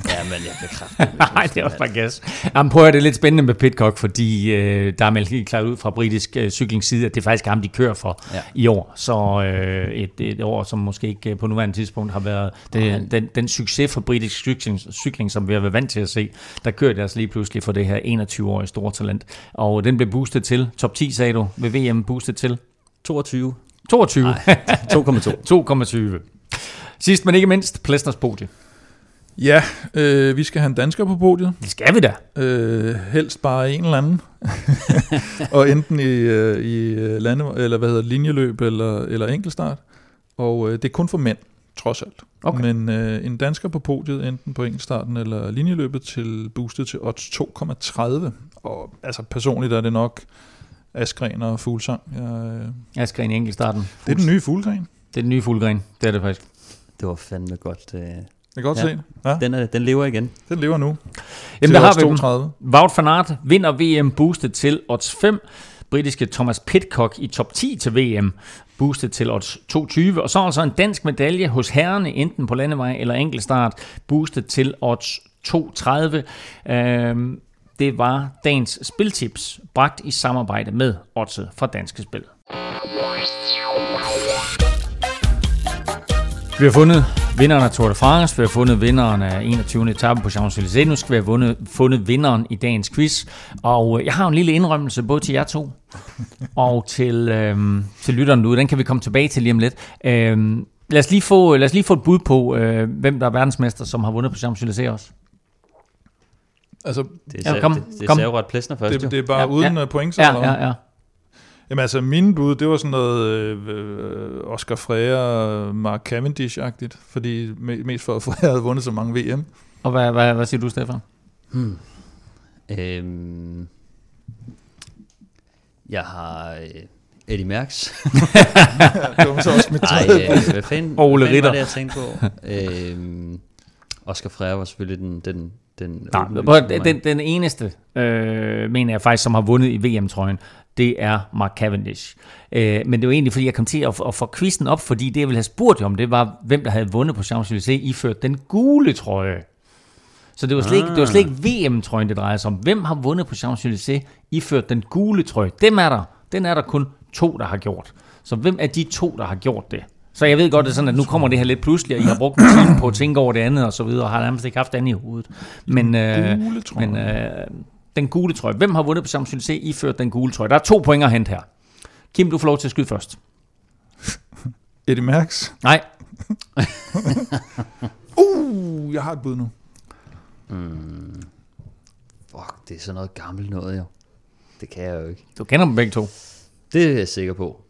Ja, men jeg bekræfter det. Nej, det er også bare gas. Jamen, prøv at det er lidt spændende med Pitcock, fordi øh, der er meldt helt klart ud fra britisk øh, cyklingsside, at det er faktisk ham, de kører for ja. i år. Så øh, et, et år, som måske ikke øh, på nuværende tidspunkt har været det, den, den, den succes for britisk cykling, cykling, som vi har været vant til at se. Der kører det altså lige pludselig for det her 21-årige store talent. Og den blev boostet til, top 10 sagde du, ved VM boostet til? 22. 22? 2,2. 2,20. Sidst men ikke mindst, Plesners podie. Ja, øh, vi skal have en dansker på podiet. Det skal vi da. Øh, helst bare en eller anden. og enten i, øh, i øh, lande, eller hvad hedder linjeløb eller, eller enkeltstart. Og øh, det er kun for mænd, trods alt. Okay. Men øh, en dansker på podiet, enten på enkeltstarten eller linjeløbet, til boostet til odds 2,30. Og altså personligt er det nok Askren og Fuglsang. Jeg, øh, Askren i enkeltstarten. Det er den nye Fuglgren. Det er den nye Fuglgren, det er det faktisk. Det var fandme godt. Øh det kan godt ja. se. Ja. Den, er, den lever igen. Den lever nu. Jamen, der har vi 32. Wout van Aert vinder VM boostet til odds 5. britiske Thomas Pitcock i top 10 til VM, boostet til odds 220. Og så altså en dansk medalje hos herrene, enten på landevej eller enkeltstart, boostet til odds 230. Øhm, det var dagens spiltips, bragt i samarbejde med Oddset fra Danske Spil. Vi har fundet vinderen af Tour de France, vi har fundet vinderen af 21. etape på Champs-Élysées, nu skal vi have fundet, fundet vinderen i dagens quiz. Og øh, jeg har en lille indrømmelse både til jer to og til, øhm, til lytteren nu. Den kan vi komme tilbage til lige om lidt. Øhm, lad, os lige få, lad os lige få et bud på, øh, hvem der er verdensmester, som har vundet på Champs-Élysées også. Altså, Det Ja, er, kom, det, det kom. er ret plæsner først, det, det er bare Ja, ja, uden ja. ja. point, så Ja, ja, ja. Jamen altså, mine bud, det var sådan noget øh, Oscar Freire, Mark Cavendish-agtigt, fordi me- mest for at Freire havde vundet så mange VM. Og hvad, hvad, hvad siger du, Stefan? Hmm. Øhm, jeg har øh, Eddie var så også mit tredje øh, hvad fanden, Ole hvad fanden Ritter. var det, jeg tænkte på? øhm, Oscar Freire var selvfølgelig den, den, den Nej, den, den eneste, øh, mener jeg faktisk, som har vundet i VM-trøjen, det er Mark Cavendish. Øh, men det var egentlig, fordi jeg kom til at, at få quizzen op, fordi det, jeg ville have spurgt om, det var, hvem der havde vundet på Champs-Élysées, iført den gule trøje. Så det var slet, ikke, det var slet ikke VM-trøjen, det drejer sig om. Hvem har vundet på Champs-Élysées, iført den gule trøje? Dem er der. Den er der kun to, der har gjort. Så hvem er de to, der har gjort det? Så jeg ved godt, det er sådan, at nu kommer det her lidt pludselig, og I har brugt en time på at tænke over det andet og så videre, og har nærmest ikke haft andet i hovedet. Men, øh, men øh, den gule trøje. Hvem har vundet på Champs-Élysées iført den gule trøje? Der er to point at hente her. Kim, du får lov til at skyde først. Eddie Merckx. Nej, Uh, jeg har et bud nu. Mm. Fuck, det er sådan noget gammelt noget, jo. Det kan jeg jo ikke. du kender dem begge to. Det er jeg sikker på.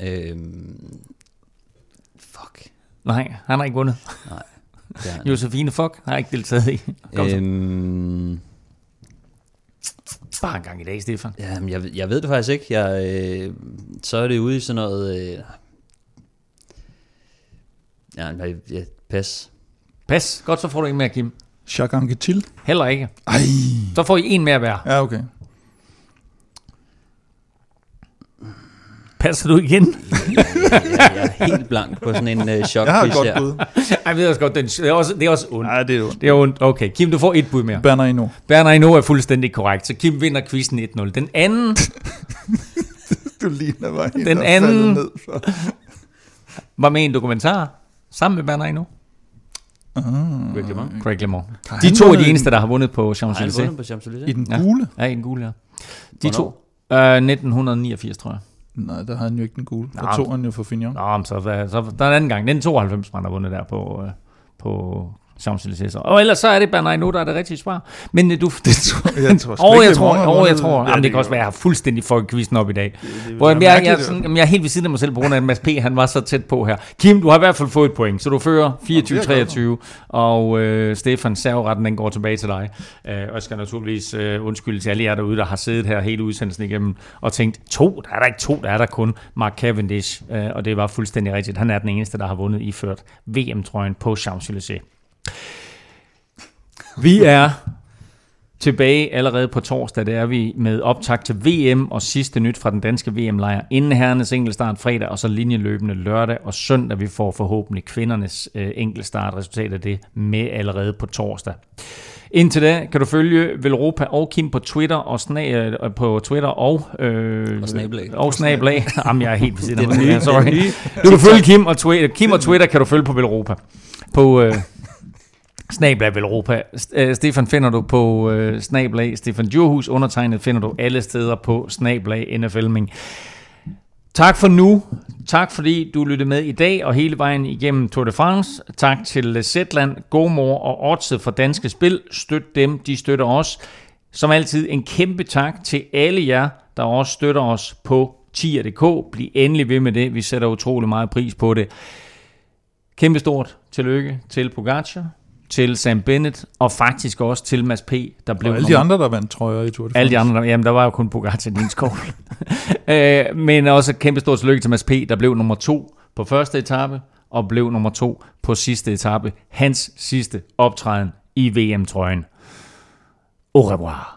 Øhm, fuck. Nej, han har ikke vundet. Det er, Josefine Fock har ikke deltaget i. Kom så. øhm, Bare en gang i dag, Stefan. jamen, jeg, ved- jeg ved det faktisk ikke. Jeg, øh, så er det ude i sådan noget... Øh, ja, nej, ja, pas. Pas. Godt, så får du en mere, Kim. Jacques Anquetil. Heller ikke. Ej. Så får I en mere hver. Ja, okay. Passer du igen? Jeg, jeg, er helt blank på sådan en øh, chok Jeg har et godt her. bud. Ej, jeg ved også godt, den, det, er også, det er også ondt. Nej, det er jo Det er ondt. Okay, Kim, du får et bud mere. Banner endnu. Berner Ino er fuldstændig korrekt, så Kim vinder quizzen 1-0. Den anden Du ligner mig en, Den er anden- Ned for. var med i en dokumentar sammen med Berner Ino. Greg LeMond. Craig LeMond. Har De han to er de eneste, der har vundet på Champs-Élysées. vundet på Champs-Élysées? I den Ja. gule? Ja, i den gule, ja. De to. Uh, 1989, tror jeg. Nej, der har han jo ikke den gule. Der tog han jo for Fignon. Nå, men så, så der er en anden gang. Den 92, man har vundet der på, øh, på Champs-Élysées. Og ellers så er det Bernard nu, der er det rigtige svar. Men øh, du... Det tror Jeg tror ikke, jeg det tror, har jeg tror. Ja, Jamen, det det kan også være, at jeg har fuldstændig fucket quizzen op i dag. Hvor jeg, være jeg, jeg, mærkeligt, sådan, jamen, jeg er helt ved siden af mig selv på grund af, at Mads P. han var så tæt på her. Kim, du har i hvert fald fået et point, så du fører glad 24-23, og øh, Stefan, serveretten den går tilbage til dig. Øh, og jeg skal naturligvis øh, undskylde til alle jer derude, der har siddet her hele udsendelsen igennem og tænkt, to, der er der ikke to, der er der kun Mark Cavendish, øh, og det var fuldstændig rigtigt. Han er den eneste, der har vundet iført VM-trøjen på Champs-Élysées. Vi er tilbage allerede på torsdag. Det er vi med optag til VM og sidste nyt fra den danske VM-lejr. Inden herrenes enkeltstart fredag, og så linjeløbende lørdag og søndag. Vi får forhåbentlig kvindernes øh, enkeltstart resultat af det med allerede på torsdag. Indtil da kan du følge Velropa og Kim på Twitter og sna- øh, på Twitter og øh, Og snabelag. Og snabelag. Jamen, jeg er helt ved siden af mig. sorry. Du kan følge Kim og, Twitter, Kim og Twitter kan du følge på Velropa. På øh, Snablag Velropa. Europa. Øh, Stefan finder du på øh, Snablag. Stefan Djurhus undertegnet finder du alle steder på Snablag NFLming. Tak for nu. Tak fordi du lyttede med i dag og hele vejen igennem Tour de France. Tak til Zetland, Gomor og Odset for Danske Spil. Støt dem, de støtter os. Som altid en kæmpe tak til alle jer, der også støtter os på tier.dk. Bliv endelig ved med det. Vi sætter utrolig meget pris på det. Kæmpe stort tillykke til Pogacar, til Sam Bennett og faktisk også til Mads P., der blev Og alle de andre, der vandt trøjer i Tour de France. alle de andre, der- jamen der var jo kun Pogacar i din skov. øh, men også kæmpe stort tillykke til Mads P., der blev nummer to på første etape, og blev nummer to på sidste etape. Hans sidste optræden i VM-trøjen. Au revoir.